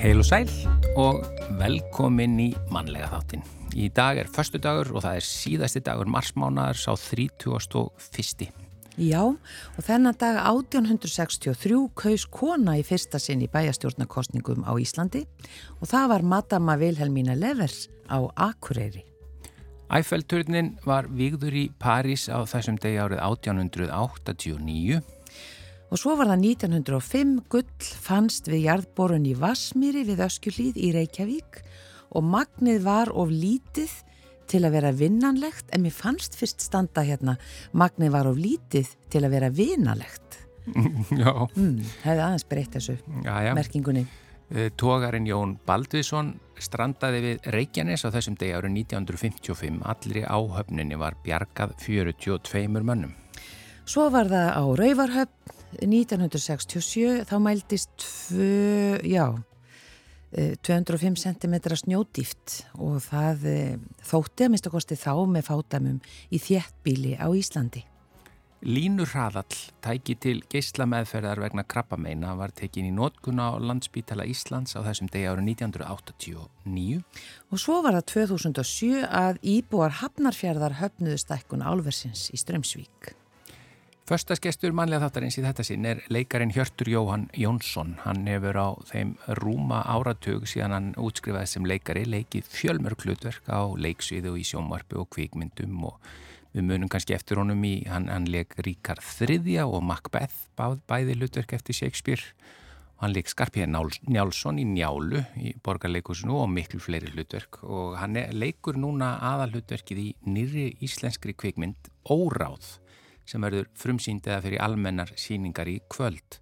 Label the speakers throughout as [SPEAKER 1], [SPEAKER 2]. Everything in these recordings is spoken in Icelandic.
[SPEAKER 1] Heil og sæl og velkomin í mannlega þáttin. Í dag er förstu dagur og það er síðasti dagur marsmánaðar sá 31.
[SPEAKER 2] Já, og þennan dag 1863 kaus kona í fyrsta sinn í bæjastjórnarkostningum á Íslandi og það var Madama Vilhelmína Levers á Akureyri.
[SPEAKER 1] Æfellturnin var vigður í París á þessum degi árið 1889
[SPEAKER 2] Og svo var það 1905 gull fannst við jarðborun í Vassmýri við Öskjulíð í Reykjavík og magnið var of lítið til að vera vinnanlegt en mér fannst fyrst standa hérna magnið var of lítið til að vera vinalegt.
[SPEAKER 1] Já.
[SPEAKER 2] Mm, hefði aðeins breytt þessu
[SPEAKER 1] Já, já.
[SPEAKER 2] merkingunni.
[SPEAKER 1] Tógarinn Jón Baldviðsson strandaði við Reykjanes á þessum degi árið 1955. Allri áhöfninni var bjargað 42 mönnum.
[SPEAKER 2] Svo var það á Rauvarhöfn 1967, þá mæltist tvö, já, eh, 205 cm snjódýft og það eh, þótti að mista kosti þá með fátamum í þéttbíli á Íslandi.
[SPEAKER 1] Línur hraðall tæki til geysla meðferðar vegna krabbameina var tekin í nótkuna á landsbítala Íslands á þessum degi árið 1989.
[SPEAKER 2] Og svo var það 2007 að íbúar Hafnarfjörðar höfnuðu stækkun álversins í Strömsvík.
[SPEAKER 1] Föstaskestur mannlega þáttarins í þetta sinn er leikarin Hjörtur Jóhann Jónsson. Hann hefur á þeim rúma áratug síðan hann útskrifaði sem leikari leikið fjölmörg hlutverk á leiksviðu í sjónvarpu og kvikmyndum og við munum kannski eftir honum í, hann, hann leik Ríkard Þriðja og Macbeth, bæ, bæði hlutverk eftir Shakespeare. Hann leik Skarpíðar Njálsson í Njálu í borgarleikusinu og miklu fleiri hlutverk og hann leikur núna aðal hlutverkið í nýri íslenskri kvikmynd Óráð sem verður frumsýnd eða fyrir almennar síningar í kvöld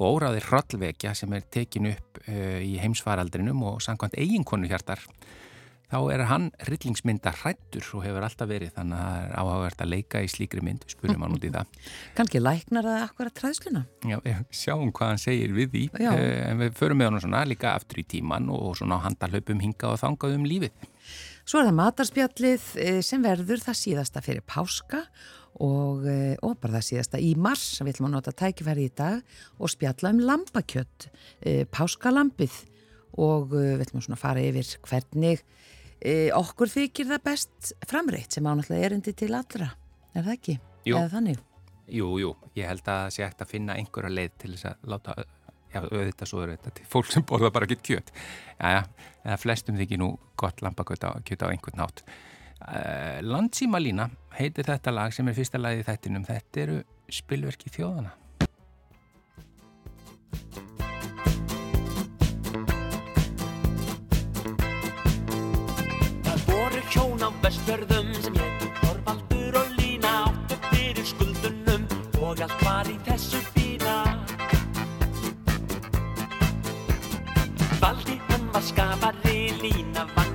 [SPEAKER 1] og óráðir hrollvekja sem er tekin upp uh, í heimsfaraldrinum og samkvæmt eiginkonu hjartar þá er hann rillingsmynda hrættur og hefur alltaf verið þannig að það er áhugavert að leika í slíkri mynd, við spurðum hann út í það
[SPEAKER 2] Kanski læknar það akkurat træðsluna?
[SPEAKER 1] Já, sjáum hvað hann segir við því
[SPEAKER 2] Já.
[SPEAKER 1] uh, en við förum með hann svona líka aftur í tíman og svona handalöpum hinga og þangað um lífið
[SPEAKER 2] Svo er það matarspjallið eh, sem verður það síðasta fyrir páska og, eh, og bara það síðasta í mars, við ætlum að nota tækifæri í dag og spjalla um lambakjött, eh, páskalambið og eh, við ætlum að fara yfir hvernig okkur þykir það best framreitt sem ánáttúrulega erindi til allra, er það ekki?
[SPEAKER 1] Jú.
[SPEAKER 2] Eða þannig?
[SPEAKER 1] Jú, jú, ég held að það sé hægt að finna einhverja leið til þess að láta, já, auðvitað svo er þetta til fólk sem borða bara ekki kjöt. Já, já, flestum þykir nú gott lambakjöt á, á einhvern nátt. Uh, Landsímalína heitir þetta lag sem er fyrsta lagið í þættinum. Þetta eru spilverki þjóðana.
[SPEAKER 3] Það voru hjón á vestfjörðum sem héttu Þorvaldur og Lína áttu fyrir skuldunum og allt var í þessu fína. Valdi hann var skafari, Lína vann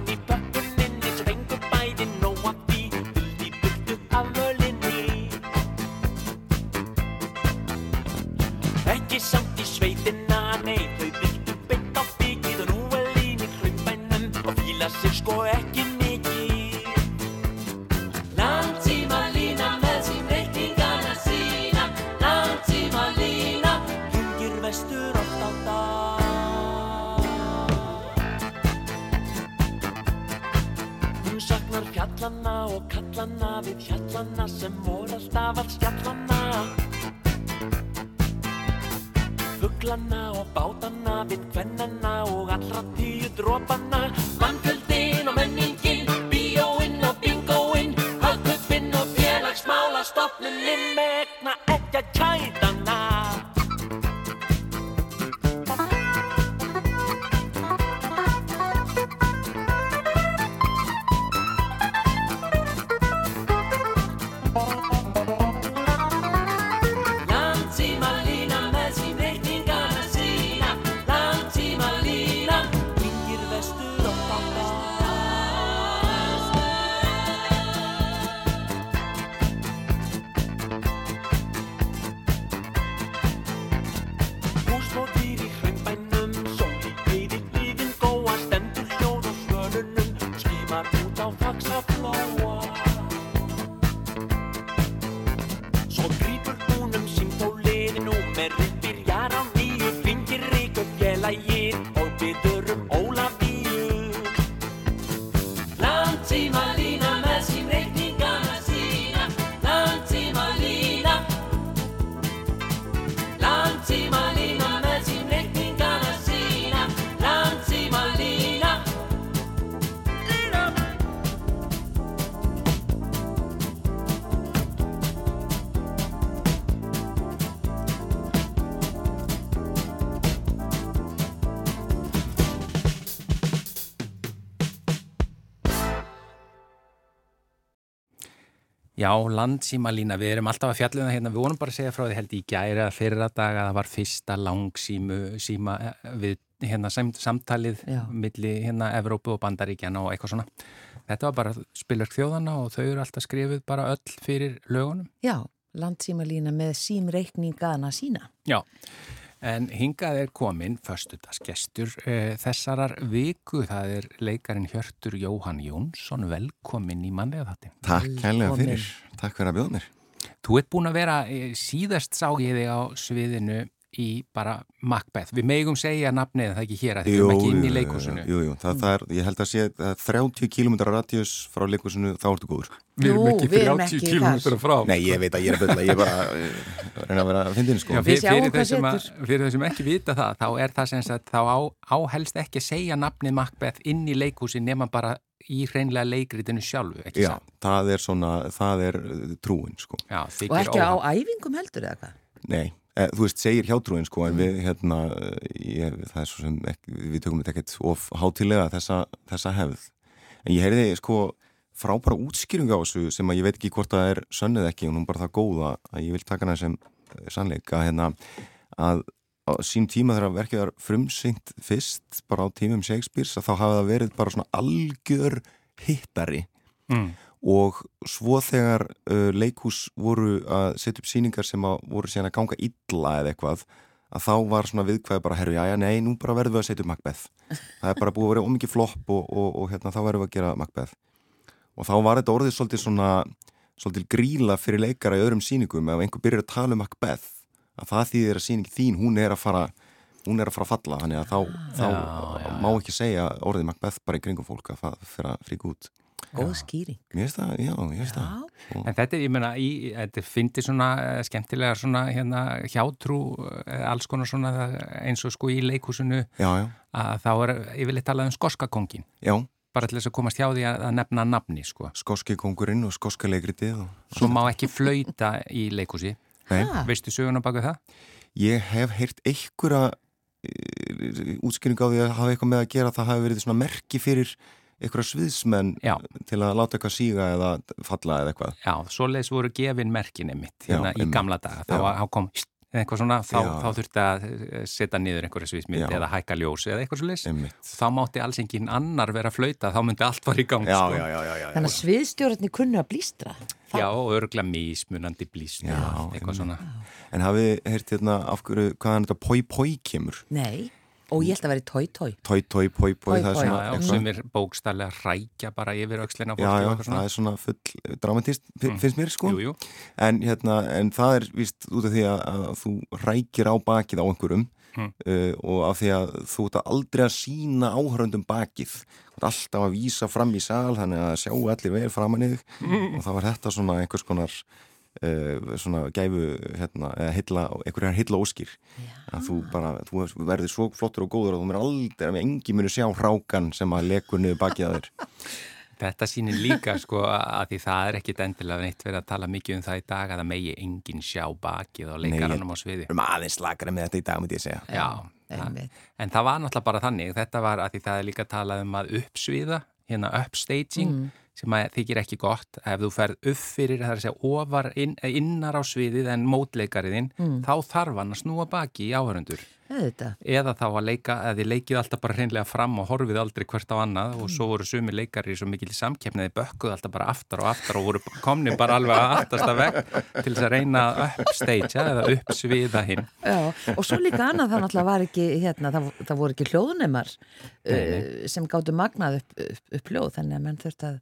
[SPEAKER 1] Já, landsímalína, við erum alltaf að fjallina hérna, við vonum bara að segja frá því held í gæri að fyrra dag að það var fyrsta langsímu síma eh, við hérna sam, samtalið
[SPEAKER 2] Já.
[SPEAKER 1] milli hérna Evrópu og Bandaríkjana og eitthvað svona. Þetta var bara spilverk þjóðana og þau eru alltaf skrifuð bara öll fyrir lögunum.
[SPEAKER 2] Já, landsímalína með símreikningana sína.
[SPEAKER 1] Já, en hingað er komin föstudagsgestur e, þessarar viku, það er leikarin Hjörtur Jóhann Jónsson, velkomin í mannlega þatti.
[SPEAKER 4] Takk
[SPEAKER 2] Velkomin.
[SPEAKER 4] fyrir, takk fyrir að bjóða mér.
[SPEAKER 1] Þú ert búin að vera, eh, síðast sá ég þig á sviðinu í bara Macbeth. Við megum segja nafnið en það ekki hér að þið erum ekki inn í leikúsinu.
[SPEAKER 4] Jú, jú, það, það er, ég held að sé það er 30 km radíus frá leikúsinu, þá ertu góður.
[SPEAKER 1] Við erum ekki
[SPEAKER 2] við erum
[SPEAKER 1] 30
[SPEAKER 2] ekki
[SPEAKER 1] kílómetra frá.
[SPEAKER 4] Nei, ég veit að ég er að byrja, ég er bara að reyna að vera að fyndin, sko.
[SPEAKER 1] Já,
[SPEAKER 2] Við
[SPEAKER 1] fyrir, sem að, fyrir þeir sem ekki vita það, þá er það sem sagt, þá á, áhelst ekki að segja nafnið Macbeth inn í leikúsi nema bara í hreinlega leikritinu sjálfu, ekki
[SPEAKER 4] Já,
[SPEAKER 1] satt?
[SPEAKER 4] það er svona, það er trúin, sko.
[SPEAKER 1] Já,
[SPEAKER 2] Og ekki á æfingum heldur eða hvað?
[SPEAKER 4] Nei, e, þú veist, segir hjátrúin, sko, en við, hérna, eh, ég, það er svo sem, ekki, við tökum þetta ekkert of hátilega þessa, þessa hefð. En ég heyrði, sko, frábæra útskýring á þessu sem að ég veit ekki hvort það er sönnið ekki og er bara það góða að ég vil taka hana sem eh, sannleik að hérna að á sín tíma þegar verkið var frumsyngt fyrst bara á tímum Shakespeare's að þá hafa það verið bara svona algjör hittari
[SPEAKER 1] Mm.
[SPEAKER 4] Og svo þegar uh, leikhús voru að setja upp síningar sem voru síðan að ganga illa eða eitthvað að þá var svona viðkvæði bara herru, já, já, nei, nú bara verðum við að setja upp Macbeth. Það er bara búið að vera ómikið flopp og, og, og hérna, þá verðum við að gera Macbeth. Og þá var þetta orðið svolítið svona svolítið gríla fyrir leikara í öðrum síningum ef einhver byrjar að tala um Macbeth að það þýðir að síningi þín, hún er að fara hún er að fara að falla, þannig að þá, þá
[SPEAKER 1] Já, já,
[SPEAKER 4] má ekki segja orðið Macbeth bara í kringum fólk að fyrir að fríka út
[SPEAKER 2] Góð skýring.
[SPEAKER 4] Mér finnst það, já, ég finnst það
[SPEAKER 2] Já,
[SPEAKER 1] En þetta er, ég meina, í, þetta fyndi svona eh, skemmtilega svona hérna hjátrú, eh, alls konar svona það- eins og sko í leikúsinu
[SPEAKER 4] Já, já,
[SPEAKER 1] að þá er yfirleitt talað um skoskakongin,
[SPEAKER 4] já,
[SPEAKER 1] bara til þess að komast hjá því að, nefna nafni, sko.
[SPEAKER 4] skoski kongurinn og skoska leikritið og...
[SPEAKER 1] Svo má ekki flauta í leikúsi.
[SPEAKER 4] Nei.
[SPEAKER 1] Veistu söguna baka það?
[SPEAKER 4] ég hef heyrt einhverja útskýring á því að hafa eitthvað með að gera að það hafi verið svona merki fyrir einhverja sviðsmenn
[SPEAKER 1] Já.
[SPEAKER 4] til að láta eitthvað síga eða falla eða eitthvað
[SPEAKER 1] Já, svoleiðis voru gefin merkinni mitt
[SPEAKER 4] Já,
[SPEAKER 1] hérna í
[SPEAKER 4] einmitt.
[SPEAKER 1] gamla daga. Þá,
[SPEAKER 4] Já.
[SPEAKER 1] var- kom eitthvað svona, þá,
[SPEAKER 4] Já.
[SPEAKER 1] þá þurfti að eh, setja niður einhverja sviðsmynd
[SPEAKER 4] Já.
[SPEAKER 1] eða hækka ljós eða eitthvað svoleiðis.
[SPEAKER 4] einmitt
[SPEAKER 1] Þá mátti alls enginn annar vera að flauta, þá myndi allt var í gang.
[SPEAKER 4] Já,
[SPEAKER 1] sko.
[SPEAKER 4] já, já, já, já,
[SPEAKER 2] Þannig að sviðstjórnarnir kunnu að blístra. Það-
[SPEAKER 1] Já, og örgla
[SPEAKER 4] Já,
[SPEAKER 1] og allt eitthvað svona.
[SPEAKER 4] En hafið heyrt hérna af hverju, hvaðan þetta poi-poi kemur?
[SPEAKER 2] Nei, og ég held að vera í tói-tói.
[SPEAKER 4] Er
[SPEAKER 1] já,
[SPEAKER 4] eitthvað-
[SPEAKER 1] sem er bókstallega rækja bara yfir aukslina
[SPEAKER 4] Já, já, það er svona full dramatist,
[SPEAKER 1] Mm.
[SPEAKER 4] finnst mér sko
[SPEAKER 1] Jú, jú.
[SPEAKER 4] En, hérna, en það er víst út af því að, að þú rækir á bakið á einhverjum
[SPEAKER 1] Mm.
[SPEAKER 4] uh, og af því að þú ert aldrei að sína áhöröndum bakið þú ert alltaf að vísa fram í sal þannig að sjáu allir vel framan í þig
[SPEAKER 1] Mm.
[SPEAKER 4] og það var þetta svona einhvers konar uh, svona gæfu hérna, eða heilla, einhverjar heilla óskýr að þú bara, þú verður svo flottur og góður og þú mér aldrei, að engi muni sjá hrákan sem að lekur niður bakið að þér.
[SPEAKER 1] Þetta sýnir líka sko að því það er ekkit endilega neitt verið að tala mikið um það í dag að það megi enginn sjá bakið á leikaranum á sviði.
[SPEAKER 4] Við erum aðeins slakari með þetta í dag, myndi ég segja.
[SPEAKER 1] Já, það, en það var náttúrulega bara þannig, þetta var að því það er líka talað um að uppsviða, hérna upstaging, sem að þykir ekki gott, ef þú ferð upp fyrir, það er að segja, ofar inn, innar á sviðið en mótleikariðin, þá þarf hann að snúa baki í áhörundur. Eða þá að leika, að þið leikið alltaf bara hreinlega fram og horfið aldrei hvert á annað og svo voru sumi leikari svo mikil samkeppniði bökkuð alltaf bara aftar og aftar og voru komni bara alveg að aftasta veg til þess að reyna að uppstagea eða uppsviða hinn.
[SPEAKER 2] Já, og svo líka annað það náttúrulega var ekki, hérna, það, það voru ekki hljóðnemar uh, sem gáttu magnað upp, upp, upp hljóð, þannig að menn þurft að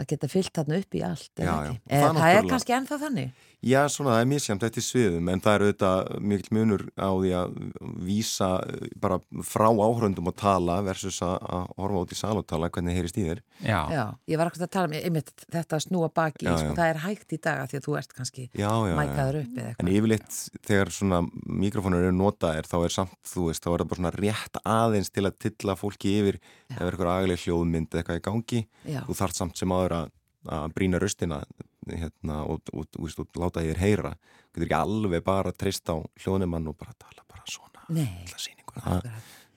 [SPEAKER 2] að geta fyllt þarna upp í allt
[SPEAKER 4] Já,
[SPEAKER 2] ekki.
[SPEAKER 4] já.
[SPEAKER 2] Eh,
[SPEAKER 4] Það
[SPEAKER 2] Það, er kannski ennþá þannig
[SPEAKER 4] Já, svona, það er misjæmt eftir sviðum en það er auðvitað mikill munur á því að vísa eh, bara frá áhröndum að tala versus að að horfa út í sal og tala hvernig heyrist í þér
[SPEAKER 1] Já,
[SPEAKER 2] Já, ég var ekkert að tala um einmitt, þetta að snúa baki,
[SPEAKER 4] Já,
[SPEAKER 2] sko,
[SPEAKER 4] já.
[SPEAKER 2] það er hægt í dag af því að þú ert kannski
[SPEAKER 4] Já, já, já.
[SPEAKER 2] mækaður upp
[SPEAKER 4] En yfirleitt þegar svona mikrofónur eru notaðir þá er samt, þú veist, þá er það bara svona rétt aðeins til að tilla fólki yfir ef
[SPEAKER 2] Já.
[SPEAKER 4] áður að, að brína röstina hérna, og, og, og, og, og láta þér heyra getur ekki alveg bara að treysta á hljóðnumann og bara tala bara svona það,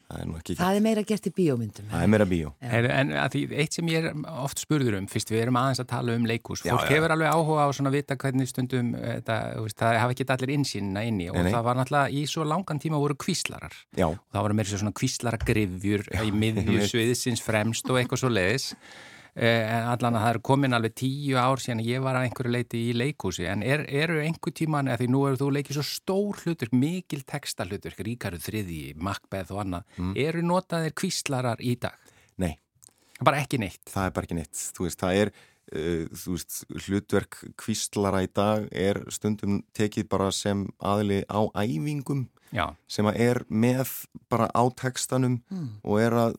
[SPEAKER 4] það er ekki
[SPEAKER 2] Það er meira gert í bíómyndum.
[SPEAKER 4] það er meira bíó
[SPEAKER 1] en að því, eitt sem ég er oft spurður um fyrst við erum aðeins að tala um leikús
[SPEAKER 4] Já,
[SPEAKER 1] fólk
[SPEAKER 4] já.
[SPEAKER 1] hefur alveg áhuga á svona að vita hvernig stundum þetta, þú veist, það hafa ekki allir insýnina inni og
[SPEAKER 4] Nei, nei.
[SPEAKER 1] það var náttúrulega í svo langan tíma voru kvíslarar
[SPEAKER 4] já,
[SPEAKER 1] og það voru meira svona kvíslaragrifjur í miðju
[SPEAKER 4] einmitt.
[SPEAKER 1] sviðsins fremst og eitthvað svo leiðis en allan að það er komin alveg tíu ár síðan ég var að einhverju leiti í leikúsi en er, eru einhver tíman, eða því nú eru þú leikið svo stór hlutur, mikil texta hlutur Ríkaru þriði, Macbeth og annað
[SPEAKER 4] Mm.
[SPEAKER 1] eru notaðir kvíslarar í dag?
[SPEAKER 4] nei,
[SPEAKER 1] Bara ekki neitt?
[SPEAKER 4] Það er bara ekki neitt. Þú veist, það er uh, þú veist, hlutverk kvíslara í dag er stundum tekið bara sem aðli á æfingum
[SPEAKER 1] Já,
[SPEAKER 4] sem að er með bara á textanum og er að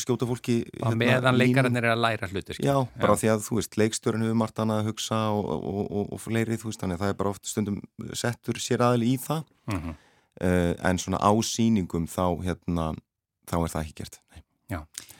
[SPEAKER 4] skjóta fólki hérna,
[SPEAKER 1] meðan
[SPEAKER 4] línum.
[SPEAKER 1] leikararnir er að læra hlutur skilur.
[SPEAKER 4] Já, bara því að þú veist, leikstjórin hefur margt annað að hugsa og, og, og, og fleiri, þú veist, þannig að það er bara oft stundum settur sér aðli í það
[SPEAKER 1] Mhm.
[SPEAKER 4] uh, en svona á sýningum þá, hérna, þá er það ekki gert Nei.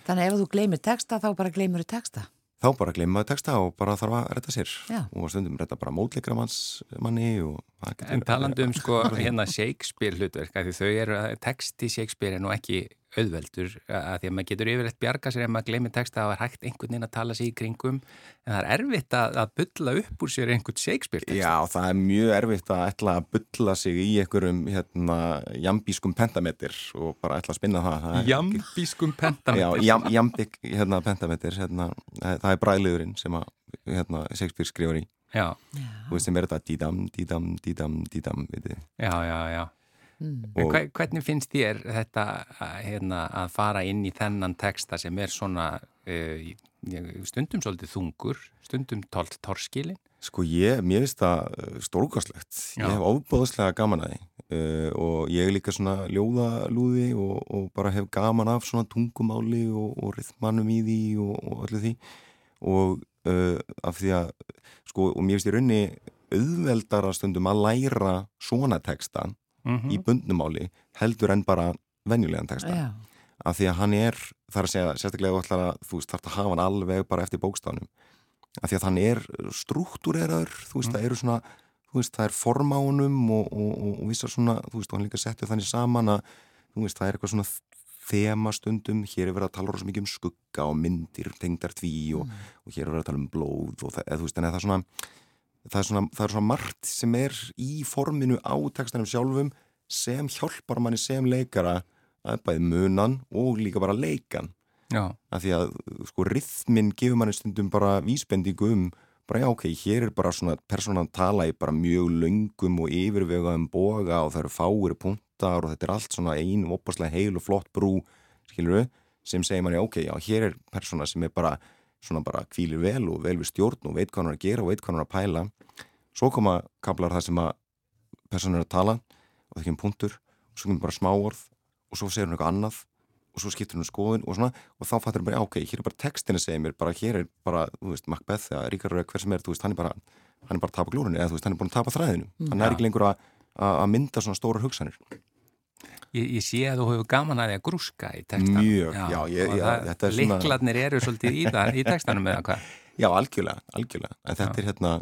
[SPEAKER 2] Þannig ef þú gleymir texta þá bara gleymir þú texta.
[SPEAKER 4] Þá bara glemmaðu texta og bara þarf að redda sér
[SPEAKER 2] Já.
[SPEAKER 4] og stundum redda bara mótleikaramanns manni og það getur
[SPEAKER 1] En talandi um sko hérna Shakespeare hlutverk að því þau eru að texti Shakespeare er nú ekki auðveldur að því að maður getur yfirleitt bjarga sér ef maður gleymir texta að það var hægt einhvern veginn að tala sig í kringum en það er erfitt að, að bylla upp úr sér einhvern Shakespeare texta.
[SPEAKER 4] Já, það er mjög erfitt að ætla að bylla sig í einhverjum hérna, jambískum pentametir og bara ætla að spinna það, það
[SPEAKER 1] Jambískum
[SPEAKER 4] Já,
[SPEAKER 1] pentameter.
[SPEAKER 4] jam, jambik hérna, pentametir hérna, það er bræðliðurinn sem að hérna, Shakespeare skrifur í
[SPEAKER 1] Já,
[SPEAKER 4] þú veist sem er þetta dídam, dídam, dídam, dídam veitir.
[SPEAKER 1] já, já, já. En
[SPEAKER 4] og
[SPEAKER 1] hve- hvernig finnst þér þetta að, hérna, að fara inn í þennan texta sem er svona uh, stundum svolítið þungur, stundum tolt torskilin?
[SPEAKER 4] sko ég, mér finnst það stórkastlegt,
[SPEAKER 1] Já.
[SPEAKER 4] ég hef ofbóðslega gaman að því uh, og ég er líka svona ljóðalúði og, og bara hef gaman af svona tungumáli og, og rithmanum í því og, og öllu því og uh, af því að sko, og mér finnst í raunni auðveldara stundum að læra svona texta
[SPEAKER 1] Mm
[SPEAKER 4] í bundnumáli heldur en bara venjulegan texta.
[SPEAKER 2] Já.
[SPEAKER 4] af því að hann er, þar að segja sérstaklega ætlar að þú þarf að hafa hann alveg bara eftir bókstafnum. Af því að hann er struktúreraður, þú veist, það eru svona þú veist, það er form á honum og, og, og, og vissar svona, þú veist, og hann líka settið þannig saman að, þú veist, það er eitthvað svona þema stundum, hér er verið að tala rosa mikið um skugga og myndir, tengdar tví og, og hér er verið að tala um blóð og það, eða, þú veist, en það er svona það er svona, það er svona margt sem er í forminu á textanum sjálfum sem hjálpar manni sem leikara að bæði munan og líka bara leikan.
[SPEAKER 1] Já,
[SPEAKER 4] af því að sko rithmin gefur manni stundum bara vísbendingu um bara já ok, hér er bara svona persónan tala í bara mjög löngum og yfirvegaðum boga og það eru fáir punktar og þetta er allt svona ein opaslega heil og flott brú skilur við, sem segir manni ok, já hér er persóna sem er bara svona bara kvílir vel og vel við stjórn og veit hvað hann er að gera og veit hvað hann er að pæla. Svo koma kaplar það sem að persónan er að tala og það kemur punktur og svo kemur bara smáorð og svo segir hann eitthvað annað og svo skiptir hann um skoðun og svona og þá fattur hann bara, ok, hér er bara textin að segja mér bara hér er bara, þú veist, Macbeth eða Ríkar Rauð, hver sem er, þú veist, hann er bara hann er bara að tapa glúrunni, eða þú veist, hann er búin að tapa þræðinu hann er
[SPEAKER 1] Já.
[SPEAKER 4] ekki lengur að mynda svona stóra hugsanir
[SPEAKER 1] ég, ég sé að þú hefur gaman að því að grúska í textan.
[SPEAKER 4] Mjög, já, ég-
[SPEAKER 1] og
[SPEAKER 4] já, þetta er svona-
[SPEAKER 1] Liklarnir eru svolítið í, það, í textanum eða hvað?
[SPEAKER 4] já, algjörlega, algjörlega, en þetta er hérna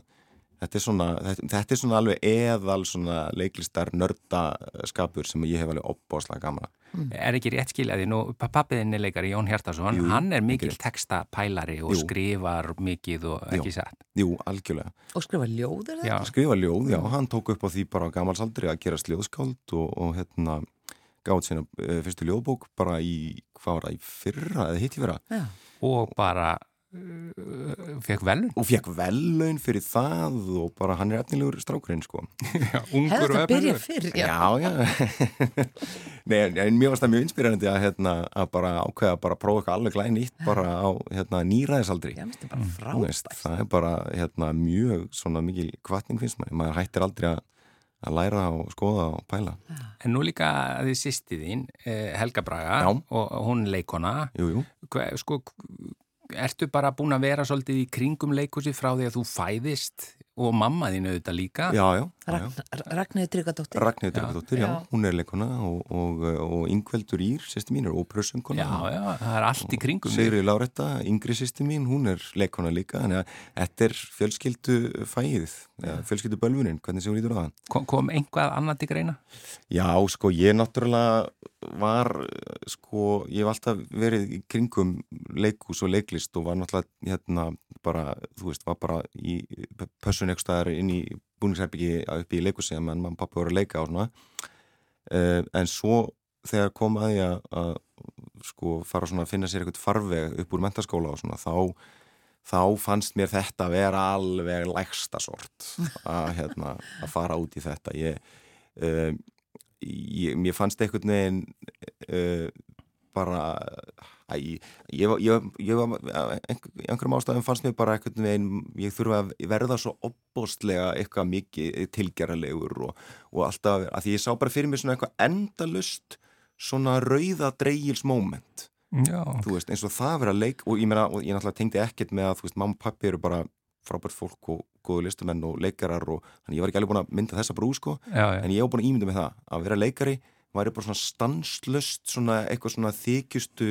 [SPEAKER 4] þetta er svona, þetta, þetta er svona alveg eðal svona leiklistar nördaskapur sem ég hef alveg opbáslega gaman að.
[SPEAKER 1] Er ekki rétt skilja því, nú pappiðinni leikari Jón Hjartarsson,
[SPEAKER 4] Jú,
[SPEAKER 1] hann er mikil textapælari og
[SPEAKER 4] Jú.
[SPEAKER 1] skrifar mikið og ekki
[SPEAKER 4] Jú.
[SPEAKER 1] satt.
[SPEAKER 4] Jú, algjörlega
[SPEAKER 2] Og skrifa ljóður
[SPEAKER 1] Já,
[SPEAKER 4] skrifa ljóð, já, hann tók upp á því bara á gamalsaldri að gera sljóðskáld og, og hérna gátt sína uh, fyrstu ljóðbók bara í, hvað var það, í fyrra eða hitt í fyrra
[SPEAKER 2] Já.
[SPEAKER 1] og bara fekk velun.
[SPEAKER 4] og fekk vellaun fyrir það og bara hann er efnilegur strákurinn sko.
[SPEAKER 2] Hefði þetta byrjað fyrr, já.
[SPEAKER 4] já, já. Nei, en, mér varst það mjög inspirerandi að, hérna, að bara ákveða að bara prófa eitthvað alveg glæð nýtt bara á hérna, nýræðisaldri.
[SPEAKER 2] Já, minnst það
[SPEAKER 4] er bara hérna, mjög svona mikil kvartning finnst maður, maður hættir aldrei að, að læra og skoða og pæla.
[SPEAKER 1] En nú líka að þið sýsti þín, eh, Helga Braga,
[SPEAKER 4] Já.
[SPEAKER 1] og hún leikona,
[SPEAKER 4] Jú, jú,
[SPEAKER 1] Hva, sko, ertu bara búin að vera svolítið í kringum leikhúsi frá því að þú fæðist og mamma þín auðvitað líka.
[SPEAKER 4] Já, já.
[SPEAKER 2] Ragnhildur Tryggardóttir.
[SPEAKER 4] Ragnhildur Tryggardóttir, já. já. Hún er leikona og, og, og Yngveldur Ír, sýsti mín, er ópröðsönguna.
[SPEAKER 1] Já, já, það er allt í kringum.
[SPEAKER 4] Sigri Láretta, yngri sýsti mín, hún er leikona líka. Þannig að þetta er fjölskyldu fæðið, fjölskyldu bölfunin, hvernig séu lítur á það.
[SPEAKER 1] Kom, kom einhvað annað til greina?
[SPEAKER 4] Já, sko, ég náttúrulega var, sko, ég hef alltaf verið í kringum leikús og leiklist og var náttúrulega, hérna, bara, þú veist, var bara í búningsherbyggi upp í leikusi að mann pappi voru að leika á svona. Uh, en svo þegar kom að ég að, að sko fara svona að finna sér eitthvað farveg upp úr mentaskóla og svona þá þá fannst mér þetta að vera alveg lægsta sort að, hérna, að fara út í þetta. Ég, uh, ég mér fannst eitthvað neginn uh, bara Æ, ég var, ég var einhverjum ástæðum fannst mér bara eitthvað veginn, ég þurfa að verða svo opbóstlega eitthvað mikið tilgerðarlegur og, og alltaf, að því ég sá bara fyrir mér svona eitthvað endalust svona rauða dreigilsmoment þú veist, eins og það verið að leik og ég meina, og ég náttúrulega tengdi ekkert með að þú veist, mamma og pappi eru bara frábært fólk og góðu listumenn og leikarar og þannig ég var ekki alveg búin að mynda þessa brú sko, já, já. en ég var búin að ímynda með það að vera leikari væri bara svona stanslust svona eitthvað svona þykjustu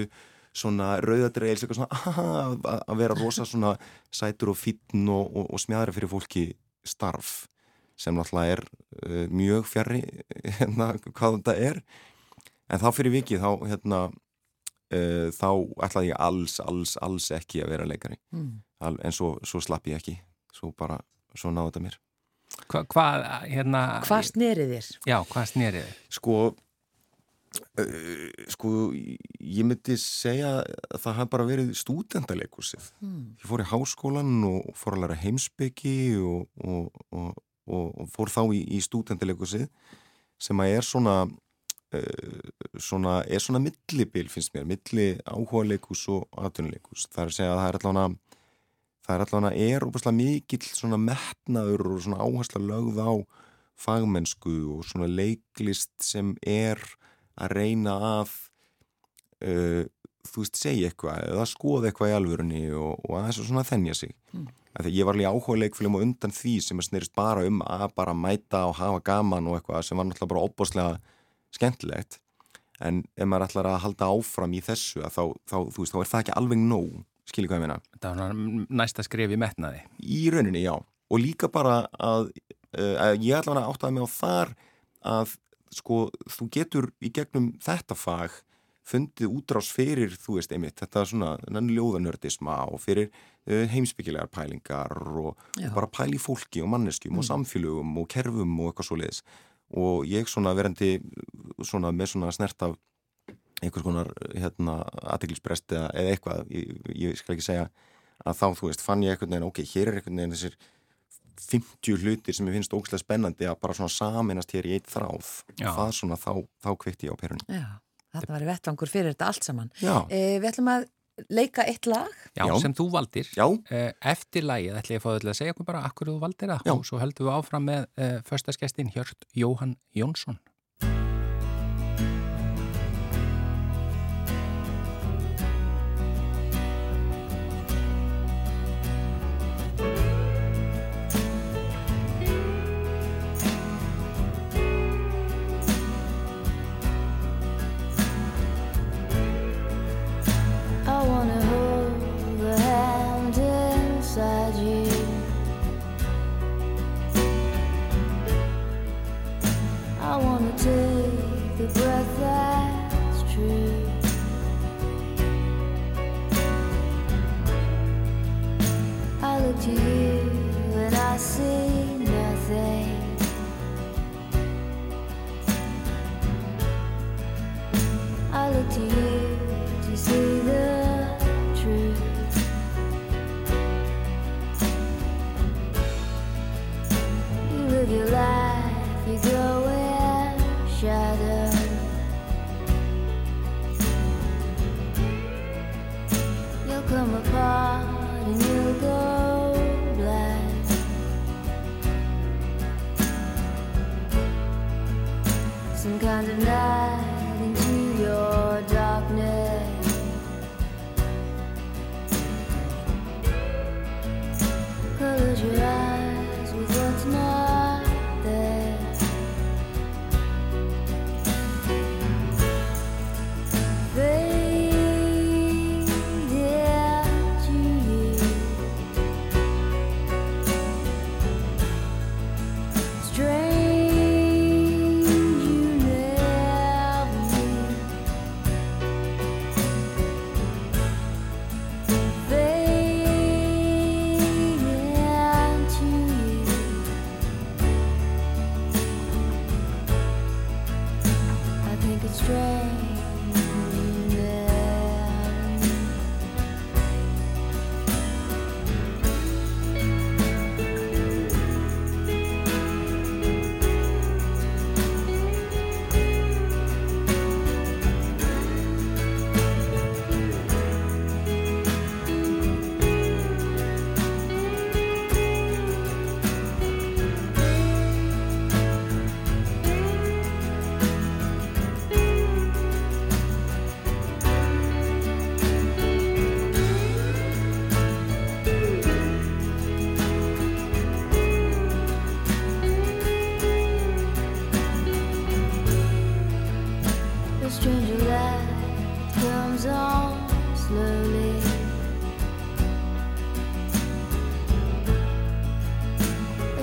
[SPEAKER 4] svona rauðadreils eitthvað svona að vera rosa svona sætur og fítn og, og, og smjæðra fyrir fólki starf sem náttúrulega er uh, mjög fjari hérna hvað þetta er en þá fyrir vikið þá hérna uh, þá ætlaði ég alls, alls, alls ekki að vera leikari mm. en svo, svo slapp ég ekki svo bara, svo náðu þetta mér
[SPEAKER 1] Hva, hvað, hérna
[SPEAKER 2] Hvað snerið þér?
[SPEAKER 1] Já, hvað snerið þér?
[SPEAKER 4] Sko sko ég myndi segja að það hafði bara verið stúdendaleikursið mm. ég fór í háskólan og fór að læra heimsbyggi og, og, og, og fór þá í, í stúdendaleikursið sem að er svona uh, svona er svona millibil finnst mér, milli áhuga leikus og aðtunuleikus, það er að segja að það er allavega það er allavega er óbúslega mikill svona metnaður og svona áhersla lögð á fagmennsku og svona leiklist sem er að reyna að uh, þú veist, segja eitthvað eða skoða eitthvað í alvörunni og, og að þess að svona þennja sig. Mm. þegar ég var alveg áhuga leikfélum og undan því sem er snerist bara um að bara mæta og hafa gaman og eitthvað sem var náttúrulega bara óbúslega skemmtilegt. En ef maður ætlar að halda áfram í þessu þá, þá, veist, þá er það ekki alveg nóg. Skiljið hvað ég meina?
[SPEAKER 1] Það var næsta skref í metnaði.
[SPEAKER 4] Í rauninni, já, og líka bara að, uh, að ég ætla að áttaði mig á þar að sko, þú getur í gegnum þetta fag fundið útrás fyrir, þú veist, einmitt þetta svona ljóðanördisma og fyrir uh, heimsbyggilegar pælingar og, og bara pæli fólki og manneskjum mm. og samfélögum og kerfum og eitthvað svo leiðis og ég svona verandi svona með svona snert af einhvers konar hérna aðteglisbrest eða eitthvað, ég, ég skal ekki segja að þá, þú veist, fann ég eitthvað neina, ok, hér er eitthvað neina þessir 50 hlutir sem ég finnst ógæslega spennandi að bara svona saminast hér í eitt þráð. Já. það svona þá, þá kveitti ég á perunni.
[SPEAKER 2] Já, þetta var vettvangur fyrir þetta allt saman. Eh, Við ætlum að leika eitt lag.
[SPEAKER 1] Já, Já. sem þú valdir. Eh, Eftir lagið ætlum ég að fá þau að segja okkur bara akkur þú valdir það og svo höldum við áfram með eh, förstaskestin Hjört Jóhann Jónsson
[SPEAKER 5] some kind of night.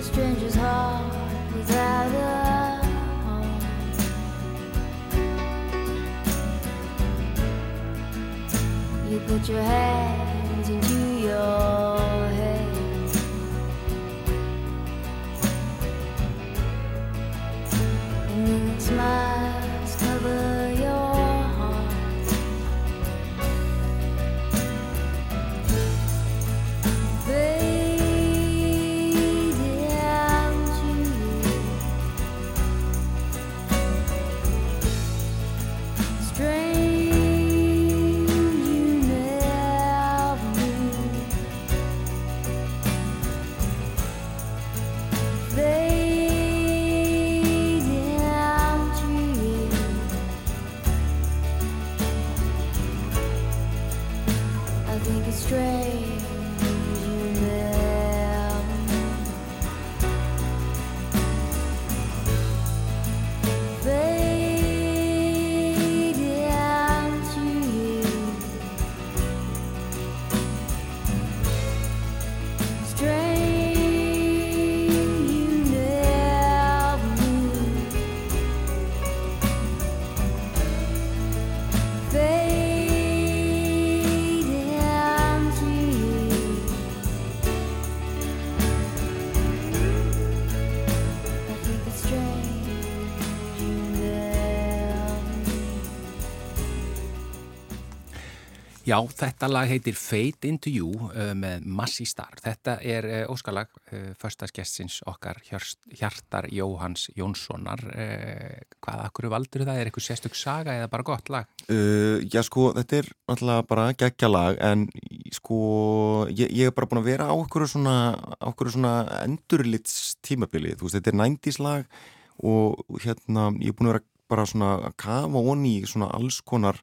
[SPEAKER 5] stranger's heart without a home. You put your head
[SPEAKER 1] Já, þetta lag heitir Fade Into You uh, með Massi Star. Þetta er uh, óskalag uh, förstaskessins okkar Hjartar Jóhans Jónssonar. Uh, hvað, akkur valdur það? Er eitthvað sérstök saga eða bara gott lag?
[SPEAKER 4] Uh, já, sko, þetta er alltaf bara geggja lag en sko, ég, ég er bara búin að vera á okkur svona, svona endurlits tímabilið. Veist, þetta er 90's lag og hérna, ég er búin að vera bara svona að kafa onni í svona alls konar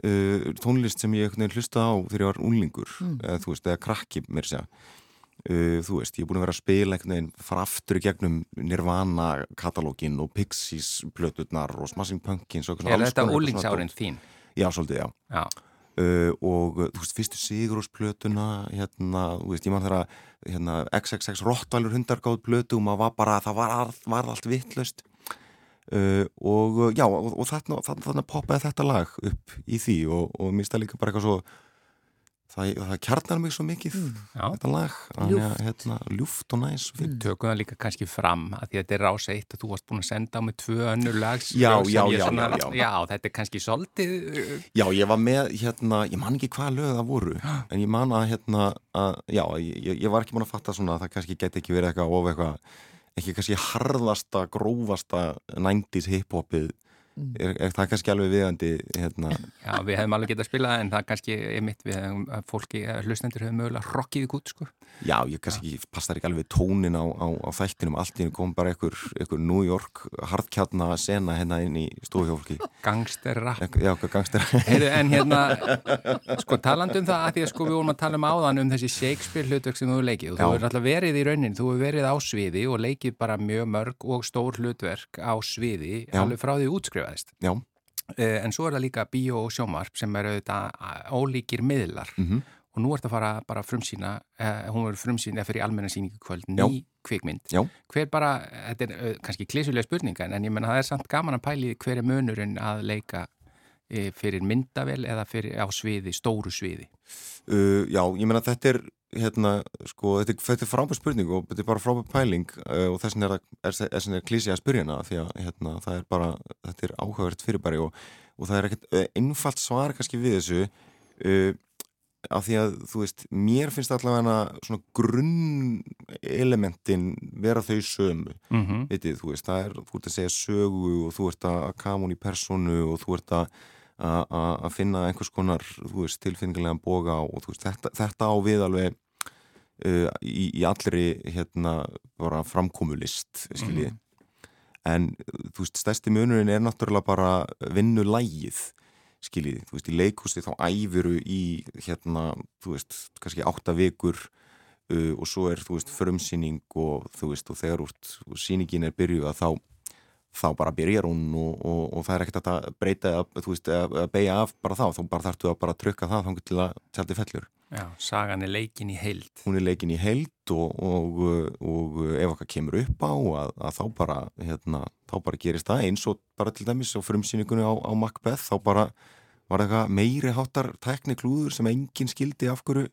[SPEAKER 4] uh, tónlist sem ég hlusta á þegar ég var unlingur mm. eða þú veist, eða krakki mér segja uh, þú veist, ég er búin að vera að spila fara aftur í gegnum Nirvana katalógin og Pixies plöturnar og Smashing Pumpkins og
[SPEAKER 1] Er þetta úlingsárin þín?
[SPEAKER 4] Já, svolítið, já,
[SPEAKER 1] já.
[SPEAKER 4] Uh, og þú veist, fyrstu Sigurúsplötuna hérna, þú veist, ég man þeirra hérna, XXX Rottvalur hundargáð plötu og maður var bara, það var, var allt vittlust Uh, og já, og, og þarna, þarna poppaði þetta lag upp í því og, og mér stæði líka bara eitthvað svo það, það kjarnar mig svo mikið mm. þetta lag, hérna, ljúft og næs
[SPEAKER 1] Við tökum það líka kannski fram að því að þetta er rása eitt að þú varst búin að senda á mig tvö önnu lags
[SPEAKER 4] já, já, já,
[SPEAKER 1] svona,
[SPEAKER 4] já,
[SPEAKER 1] já. Þetta er kannski soldið uh,
[SPEAKER 4] Já, ég var með, hérna, ég man ekki hvað lög það voru, en ég man að hérna, að, já, ég, ég var ekki búin að fatta svona að það kannski geti ekki verið eitthvað of eitthvað ekki kannski harðasta, grófasta 90's hip-hopið mm. er, er það kannski alveg viðandi hérna.
[SPEAKER 1] Já, við hefum alveg getað að spila en það kannski er mitt við hefum fólki, hlustendur hefur mögulega rockið í gút sko.
[SPEAKER 4] Já, ég kannski ja. passar ekki alveg tónin á, á, á þættinum. Allt í hennu kom bara einhver, einhver New York hardkjarna sena hérna inn í stúðhjólki
[SPEAKER 1] Gangsterra
[SPEAKER 4] Já, gangsterra
[SPEAKER 1] Heyru, En hérna, sko talandum það að því að sko við vorum að tala um áðan um þessi Shakespeare hlutverk sem þú leikið og þú hefur alltaf verið í raunin, þú hefur verið á sviði og leikið bara mjög mörg og stór hlutverk á sviði Já. alveg frá því útskrifaðist.
[SPEAKER 4] Já.
[SPEAKER 1] En svo er það líka bíó og sjómarp sem eru auðvitað ólíkir miðlar. Mm -hmm og nú ert að fara bara frumsýna eh, hún verður frumsýna fyrir almennarsýningu kvöld ný Já. kvikmynd
[SPEAKER 4] Já.
[SPEAKER 1] hver bara, þetta er uh, kannski klísulega spurninga en ég menna það er samt gaman að pæli hver er munurinn að leika uh, fyrir myndavel eða fyrir á sviði, stóru sviði
[SPEAKER 4] uh, Já, ég menna þetta er hérna, sko, þetta, er- þetta er frábær spurning og þetta er bara frábær pæling uh, og þess vegna er, er, er klísi að spyrja hana því að hérna, það er bara, þetta er áhugavert fyrirbæri og, og það er ekkert uh, einfalt svar kannski við þessu uh, af því að, þú veist, mér finnst allavega svona grunn elementin vera þau sömu.
[SPEAKER 1] Mm -hmm.
[SPEAKER 4] vitið, þú veist, það er, þú ert að segja sögu og þú ert að kama hún í personu og þú ert að að- finna einhvers konar, þú veist, tilfinningilegan boga og þú veist, þetta, þetta á við alveg uh, í, í allri hérna bara framkomulist skiljið en þú veist, stærsti munurinn er náttúrulega bara vinnulægið skiljið, þú veist, í leikhúsi þá æfiru í hérna, þú veist, kannski átta vikur uh, og svo er, þú veist, frumsýning og þú veist, og þegar úr sýningin er byrjuð að þá þá bara byrjar hún og, og, og það er ekkert að breyta, að beigja af bara þá, þá bara þarftu að bara trykka það þá til að tjaldi fellur.
[SPEAKER 1] Já, sagan er leikin í heild.
[SPEAKER 4] Hún er leikin í heild og, og, og ef okkar kemur upp á að, að þá bara, hérna, þá bara gerist það eins og bara til dæmis á frumsýningunni á, á Macbeth, þá bara var það meiri háttar tekniklúður sem enginn skildi af hverju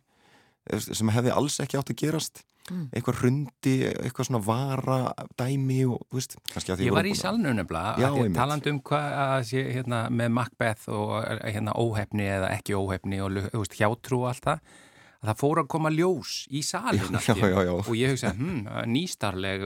[SPEAKER 4] sem hefði alls ekki átt að gerast
[SPEAKER 2] Mm.
[SPEAKER 4] eitthvað hrundi, eitthvað svona vara dæmi og, þú veist, kannski að því
[SPEAKER 1] Ég var í salnu nefnilega, talandi um hvað hérna, með Macbeth og hérna, óhefni eða ekki óhefni og veist, hjátrú og allt það, að það fór að koma ljós í salin
[SPEAKER 4] Já, já, já,
[SPEAKER 1] og ég hugsa, hm, nýstarleg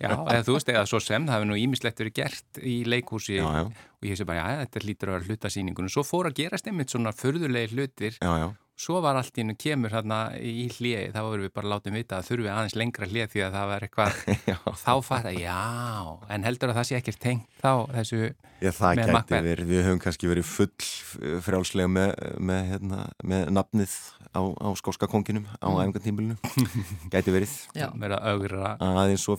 [SPEAKER 1] já, eða þú veist, eða svo sem, það hefur nú ímislegt verið gert í leikhúsi og ég hugsa bara, já, þetta lítur að vera hlutasýningunum, svo fór að gerast einmitt svona förðulegi hlutir
[SPEAKER 4] já,
[SPEAKER 1] svo var allt í hennu kemur hérna í hliði, þá vorum við bara látið vita að þurfi aðeins lengra hlið því að það var eitthvað þá fatta, já, en heldur að það sé ekkert tengt þá þessu
[SPEAKER 4] Já, það gæti verið, við höfum kannski verið full frjálslega með, með, hérna, með nafnið á, á skóska konginum á mm. æfingartímilinu gæti verið.
[SPEAKER 2] Já.
[SPEAKER 4] aðeins svo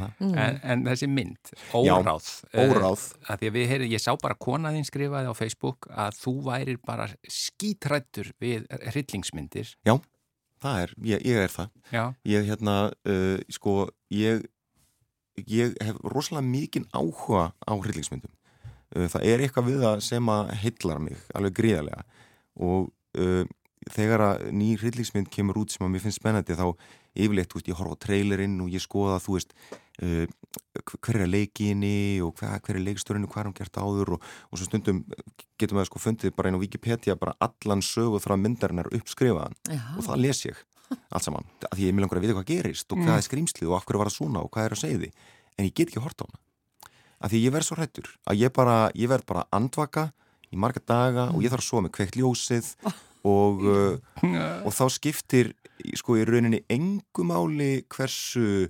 [SPEAKER 4] það.
[SPEAKER 2] Mm.
[SPEAKER 1] en, en þessi mynd, óráð eh,
[SPEAKER 4] óráð.
[SPEAKER 1] að við heyri, ég sá bara konaðinn skrifaði á Facebook að þú værir bara skítrættur við hryllingsmyndir.
[SPEAKER 4] Það er, ég, ég er það.
[SPEAKER 1] Já,
[SPEAKER 4] ég hérna, uh, sko ég, ég hef rosalega mikinn áhuga á hryllingsmyndum. Uh, það er eitthvað við það sem að heillar mig, alveg gríðarlega. Og uh, þegar að ný hryllingsmynd kemur út sem að mér finnst spennandi þá yfirleitt, þú veist, ég horfa á trailerinn og ég skoða, þú veist uh, hver er leikinni og hver, hver er leikstörinu, hvað er hann gert áður og, og svo stundum getum við sko fundið bara á Wikipedia bara allan sögu frá myndarinnar uppskrifaðan
[SPEAKER 2] Já.
[SPEAKER 4] og það les ég allt saman, af því ég vil langar að vita hvað gerist og hvað er skrýmslið og af hverju var það svona og hvað er að segja því en ég get ekki að horta á hana. Af því ég verð svo hrættur að ég bara, ég verð bara að andvaka í marga daga og ég þarf að sofa með kveikt ljósið og, uh, og þá skiptir sko í rauninni engu máli hversu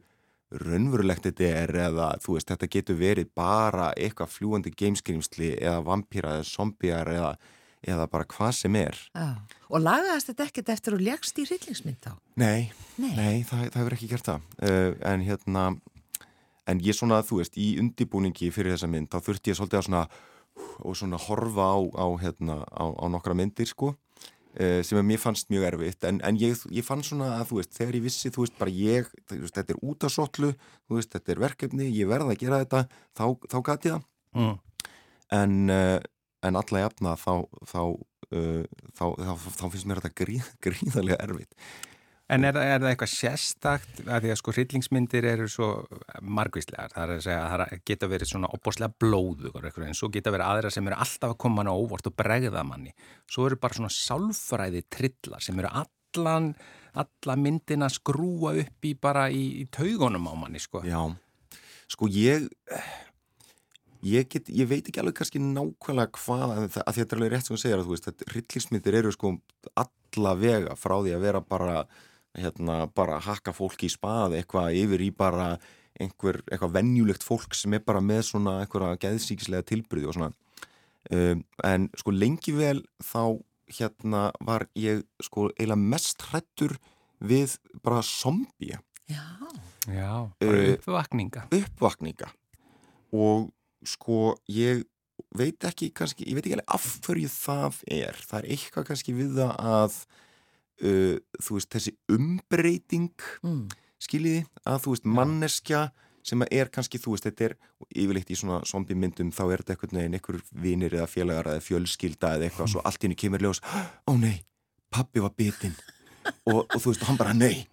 [SPEAKER 4] raunverulegt þetta er eða þú veist þetta getur verið bara eitthvað fljúandi gameskrýmsli eða vampýra eða zombjar eða, eða bara hvað sem er
[SPEAKER 2] Já. Og lagaðast þetta ekkert eftir og legst í hryllingsmynd þá?
[SPEAKER 4] Nei,
[SPEAKER 2] Nei.
[SPEAKER 4] nei, það, það hefur ekki gert það uh, en hérna en ég svona, þú veist, í undibúningi fyrir þessa mynd, þá þurfti ég svolítið að svona og svona horfa á, á hérna, á, á nokkra myndir, sko sem að mér fannst mjög erfitt. En, en ég, ég fann svona að, þú veist, þegar ég vissi þú veist, bara ég, veist, þetta er út af sotlu þú veist, þetta er verkefni, ég verða að gera þetta þá, þá gati það.
[SPEAKER 1] Mm.
[SPEAKER 4] en, uh, en alla jafna þá þá, uh, þá, þá, þá finnst mér þetta gríð, gríðarlega erfitt
[SPEAKER 1] En er, er það eitthvað sérstakt að því að sko hryllingsmyndir eru svo margvíslegar, það er að segja að það geta verið svona opbáslega blóðugur en svo geta verið aðra sem eru alltaf að koma mann á óvart og bregða manni. Svo eru bara svona sálfræði trillar sem eru allan, alla myndina að skrúa upp í bara í, í taugunum á manni sko.
[SPEAKER 4] Já, sko ég ég, get, ég veit ekki alveg kannski nákvæmlega hvað að þetta er alveg rétt sem þú segir að þú veist, þetta rillismyndir eru sko alla vega frá því að vera bara hérna, bara hakka fólki í spað eitthvað yfir í bara einhver, eitthvað venjulegt fólk sem er bara með svona einhverja geðsíkislega tilbyrði og svona um, en sko lengi vel þá hérna var ég sko eiginlega mest hrættur við bara zombie
[SPEAKER 2] Já.
[SPEAKER 1] Já, bara
[SPEAKER 4] Eh,
[SPEAKER 1] uppvakninga.
[SPEAKER 4] uppvakninga og sko ég veit ekki kannski, ég veit ekki alveg af hverju það er, það er eitthvað kannski við það að uh, þú veist, þessi umbreyting
[SPEAKER 2] Mm.
[SPEAKER 4] skiljiði, að þú veist, manneskja sem er kannski, þú veist, þetta er yfirleitt í svona zombie myndum, þá er þetta einhvern veginn einhver vinir eða félagar eða fjölskylda eða eitthvað, svo allt henni kemur ljós, ó nei pappi var bitinn og, og þú veist, og hann bara, nei.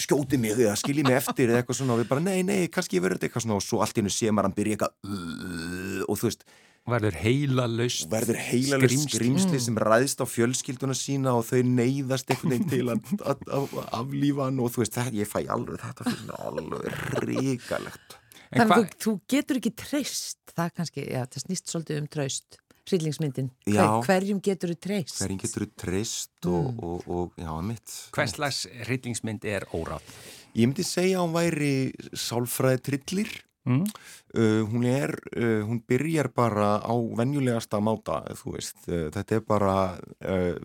[SPEAKER 4] Skjóti mig eða skilji mig eftir eða eitthvað svona og við bara, nei, nei, kannski verður þetta eitthvað svona. Og svo allt í hennu sé maður hann byrja eitthvað og þú veist,
[SPEAKER 1] verður heila laust
[SPEAKER 4] verður heilalust skrimsli sem ræðst á fjölskylduna sína og þau neyðast einhvern veginn til að, að, að, að aflífa hann og þú veist, það, ég fæ alveg þetta fyrir alveg ríkalegt
[SPEAKER 1] En
[SPEAKER 2] Þannig að þú, þú getur ekki treyst, það kannski, já, það snýst svolítið um traust, hryllingsmyndin. Hver, hverjum getur þú treyst?
[SPEAKER 4] hverjum getur þú treyst og, og, og, já, mitt
[SPEAKER 1] hvers slags hryllingsmynd er órátt
[SPEAKER 4] Ég myndi segja að hún væri sálfræði trillir.
[SPEAKER 1] Mm.
[SPEAKER 4] Uh, hún er, uh, hún byrjar bara á venjulegasta máta, þú veist. Uh, þetta er bara uh,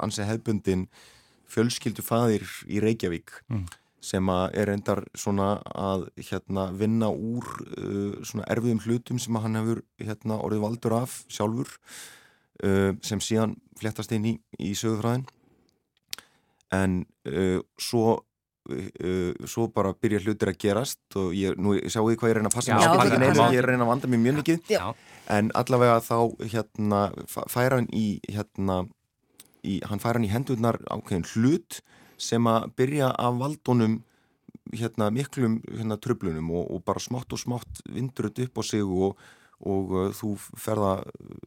[SPEAKER 4] ansi hefbundin fjölskyldu faðir í Reykjavík
[SPEAKER 1] Mm.
[SPEAKER 4] sem er endar svona að hérna vinna úr uh, svona erfiðum hlutum sem hann hefur hérna orðið valdur af sjálfur uh, sem síðan fléttast inn í, í sögufræðin en uh, svo Uh, svo bara byrja hlutir að gerast og ég, nú sjáu þið hvað ég reyna að passa
[SPEAKER 1] Já,
[SPEAKER 4] ég, ekki neina, ég reyna að vanda mig mjög mikið.
[SPEAKER 2] Já.
[SPEAKER 4] en allavega þá hérna f- fær hann í hérna í, hann fær hann í hendurnar ákveðin hlut sem að byrja að valdunum hérna miklum hérna tröflunum og, og bara smátt og smátt vindur þetta upp á sig og, og uh, þú ferða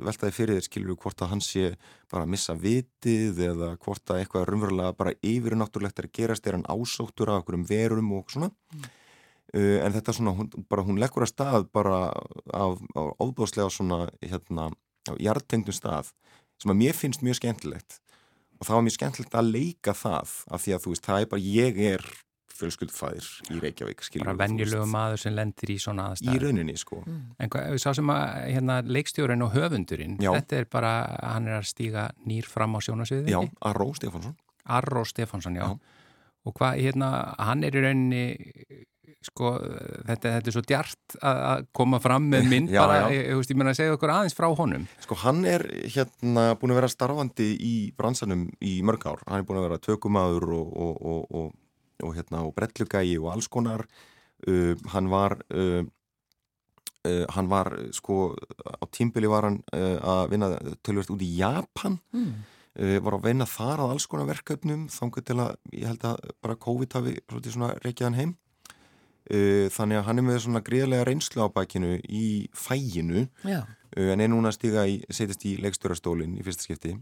[SPEAKER 4] veltaði fyrir þér skilur hvort að hann sé bara að missa vitið eða hvort að eitthvað raunverulega bara yfirnáttúrulegt er að gerast er hann ásóttur af okkurum verum og svona. Uh, en þetta svona, hún, bara hún leggur að stað bara af, óbúðslega svona hérna, á jartengdum stað sem að mér finnst mjög skemmtilegt. Og það var mjög skemmtilegt að leika það af því að þú veist, það er bara, ég er fjölskyldfæðir í Reykjavík skilur
[SPEAKER 1] bara venjulegu maður sem lendir í svona
[SPEAKER 4] í
[SPEAKER 1] aðstæð
[SPEAKER 4] rauninni sko
[SPEAKER 1] en hvað, sá sem að hérna, leikstjórin og höfundurinn
[SPEAKER 4] Já.
[SPEAKER 1] þetta er bara, hann er að stíga nýr fram á sjónasviði
[SPEAKER 4] Já, Arró Stefánsson
[SPEAKER 1] Arró Stefánsson, já.
[SPEAKER 4] Já.
[SPEAKER 1] Og hvað, hérna, hann er í rauninni, sko, þetta, þetta er svo djart að að koma fram með mynd
[SPEAKER 4] Já,
[SPEAKER 1] bara,
[SPEAKER 4] já.
[SPEAKER 1] ég, ég, veist, ég meina að segja okkur aðeins frá honum.
[SPEAKER 4] Sko hann er hérna búin að vera starfandi í bransanum í mörg ár. Hann er búin að vera tökumadur og, og, og, og, og, hérna, og brellugægi og alls konar. Uh, hann var, uh, uh, hann var sko á tímbili var hann uh, að vinna tölvöld út í Japan.
[SPEAKER 2] Mm.
[SPEAKER 4] Uh, var að vinna þar að alls konar verkefnum þangur til að ég held að bara COVID hafi svona reykjaðan heim. Uh, þannig að hann er með svona gríðlega reynslu á bækinu í fæginu
[SPEAKER 2] Já.
[SPEAKER 4] En er núna að stiga í, setjast í leikstjórastólinn í fyrsta skipti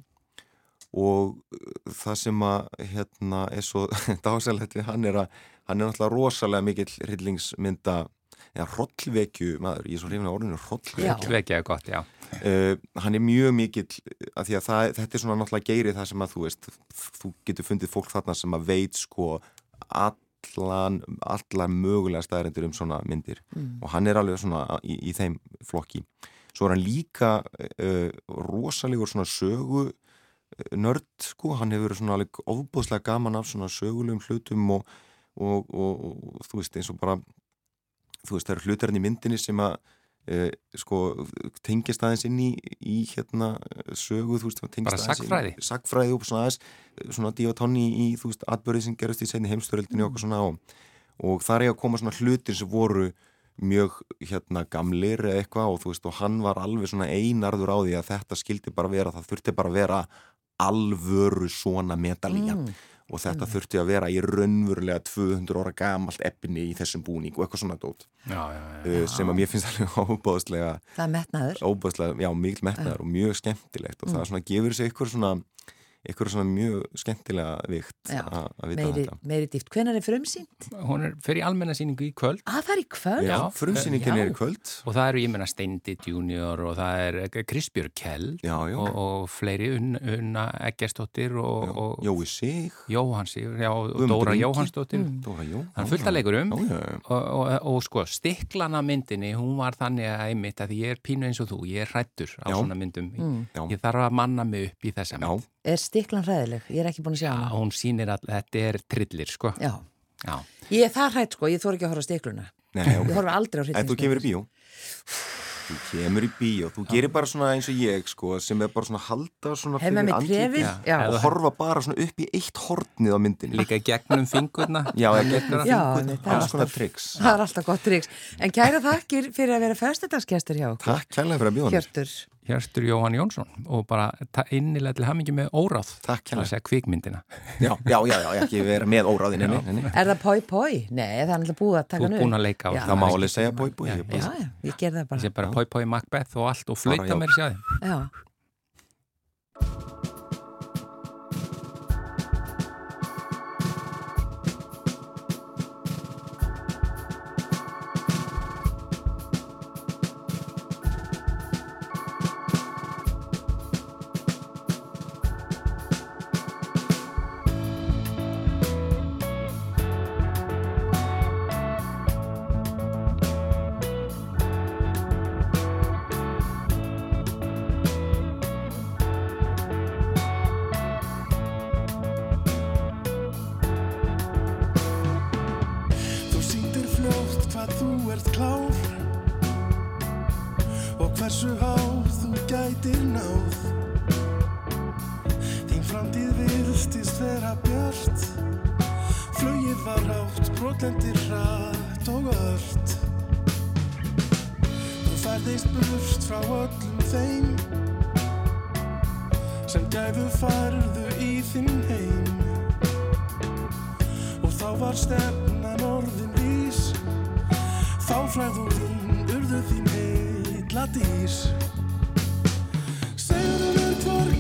[SPEAKER 4] og uh, það sem að hérna er svo dásalegt við hann er að hann er náttúrulega rosalega mikill hryllingsmynda eða hrollvekju maður, ég er svo hrifin á orðinu
[SPEAKER 1] já.
[SPEAKER 4] uh, hann er mjög mikill að því að það, þetta er svona náttúrulega geiri það sem að þú veist, þú getur fundið fólk þarna sem að veit sko allan, allar mögulega staðarindur um svona myndir
[SPEAKER 2] Mm.
[SPEAKER 4] og hann er alveg svona í, í þeim flokki svo er hann líka uh, rosalegur svona sögu uh, nörd sko, hann hefur verið svona alveg ofbúðslega gaman af svona sögulegum hlutum og, og, og, og þú veist eins og bara þú veist það eru hlutarinn í myndinni sem að uh, sko tengist aðeins inn í, í hérna sögu þú veist tengist
[SPEAKER 1] Bara
[SPEAKER 4] aðeins inn-
[SPEAKER 1] sagnfræði?
[SPEAKER 4] sagnfræði og svona aðeins svona dívatonni í þú veist atbyrði sem gerast í seinni heimstöldinni og okkur svona og þar er að koma svona hlutir sem voru mjög hérna gamlir eða eitthvað og þú veist og hann var alveg svona einarður á því að þetta skildi bara vera það þurfti bara vera alvöru svona medalja
[SPEAKER 2] Mm.
[SPEAKER 4] og þetta þurfti að vera í raunverulega 200 ára gamalt efni í þessum búning og eitthvað svona dót
[SPEAKER 1] Já, já, já.
[SPEAKER 4] uh, sem að mér finnst alveg óbáðslega
[SPEAKER 2] Það er metnaður.
[SPEAKER 4] óbúðslega, já, mikil metnaður og mjög skemmtilegt og það svona gefur sér ykkur svona ykkur svona mjög skemmtilega vikt að að vita
[SPEAKER 2] Meiri,
[SPEAKER 4] þetta
[SPEAKER 2] meiri dýft. Hvenær er frumsýnd?
[SPEAKER 1] Hún er fyrir almenna síningu í kvöld
[SPEAKER 2] Að það er í kvöld?
[SPEAKER 4] Já, frumsýningin er í kvöld
[SPEAKER 1] og það eru, ég meina, Steindi Junior og það er Krispjörg Kell
[SPEAKER 4] Já, já,
[SPEAKER 1] og, og fleiri, Unna, Unna Eggersdóttir og, og
[SPEAKER 4] Jói Sig
[SPEAKER 1] Jóhann Sigur, já, og
[SPEAKER 4] Guðmundur
[SPEAKER 1] Dóra. Jóhannsdóttir.
[SPEAKER 2] Mm.
[SPEAKER 4] Dóra Jó
[SPEAKER 1] Það er fullt að leikurum.
[SPEAKER 4] Já, já.
[SPEAKER 1] Og, og, og sko, stiklana myndinni, hún var þannig að einmitt að ég er pínu eins og þú, ég er hrættur á
[SPEAKER 4] Já.
[SPEAKER 1] svona myndum.
[SPEAKER 2] Mm.
[SPEAKER 1] Ég þarf að manna mig upp í þessa
[SPEAKER 4] Já,
[SPEAKER 1] mynd.
[SPEAKER 2] Er stiklan hræðileg? Ég er ekki búin að sjá
[SPEAKER 1] Já,
[SPEAKER 2] hana.
[SPEAKER 1] hún sýnir að þetta er trillir, sko.
[SPEAKER 2] Já.
[SPEAKER 1] Já.
[SPEAKER 2] Ég er það hrætt sko, ég þór ekki að horfa stikluna.
[SPEAKER 4] nei,
[SPEAKER 2] Ég
[SPEAKER 4] ok
[SPEAKER 2] horfa aldrei á
[SPEAKER 4] En þú kemur í bíó Þú kemur í bíó Þú gerir bara svona eins og ég, sko sem er bara svona halda svona
[SPEAKER 2] trefið?
[SPEAKER 1] Já.
[SPEAKER 2] Já.
[SPEAKER 4] og horfa bara svona upp í eitt hornið á myndinni
[SPEAKER 1] Líka gegnum fingurna.
[SPEAKER 4] Já, gegnum
[SPEAKER 2] Já,
[SPEAKER 4] fingur,
[SPEAKER 2] nei, það er alltaf-
[SPEAKER 4] triks
[SPEAKER 2] Það er alltaf gott triks. En kæra þakkir fyrir að vera föstudagsgestur hjá okkur.
[SPEAKER 4] Takk
[SPEAKER 1] Hjörstur Jóhann Jónsson og bara innilega til hamingi með óráð
[SPEAKER 4] Takk
[SPEAKER 1] til að
[SPEAKER 4] hérlega.
[SPEAKER 1] segja kvikmyndina
[SPEAKER 4] Já, já, já, já, ekki vera með nei.
[SPEAKER 2] Er það poi poi? Nei, það er alltaf búið að
[SPEAKER 1] Þú
[SPEAKER 2] taka
[SPEAKER 1] ert
[SPEAKER 2] nú.
[SPEAKER 1] búin að leika á
[SPEAKER 2] Já.
[SPEAKER 4] Það má alveg segja bói bói
[SPEAKER 1] Já,
[SPEAKER 2] Já, ég ger það bara.
[SPEAKER 1] Þessi bara poi poi Macbeth og allt og
[SPEAKER 4] já.
[SPEAKER 1] mér sér
[SPEAKER 2] Já.
[SPEAKER 6] Þinn heim. Og þá var stefnan orðin vís þá fræðu þín urðu þín heitla dís. Segðu mér hvor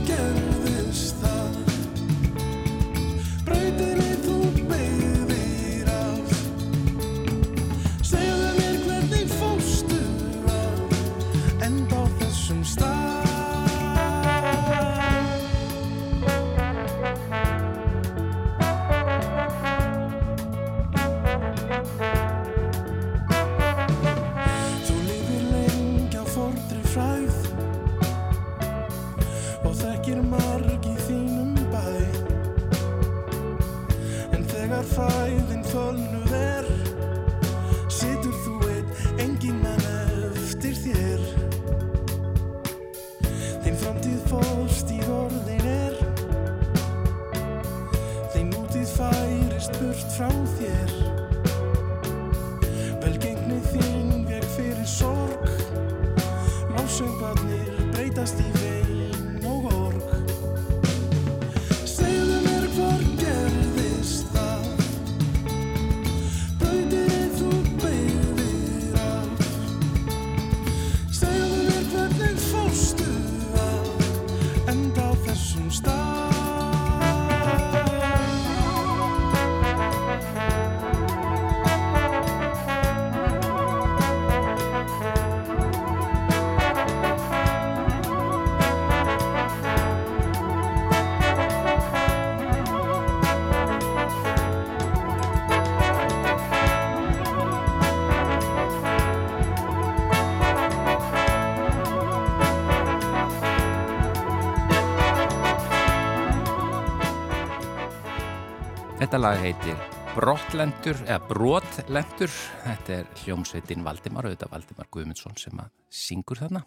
[SPEAKER 1] Þetta lag heitir Brottlendur, eða Brotlendur Þetta er hljómsveitin Valdimar auðvitað Valdimar Guðmundsson sem að syngur þarna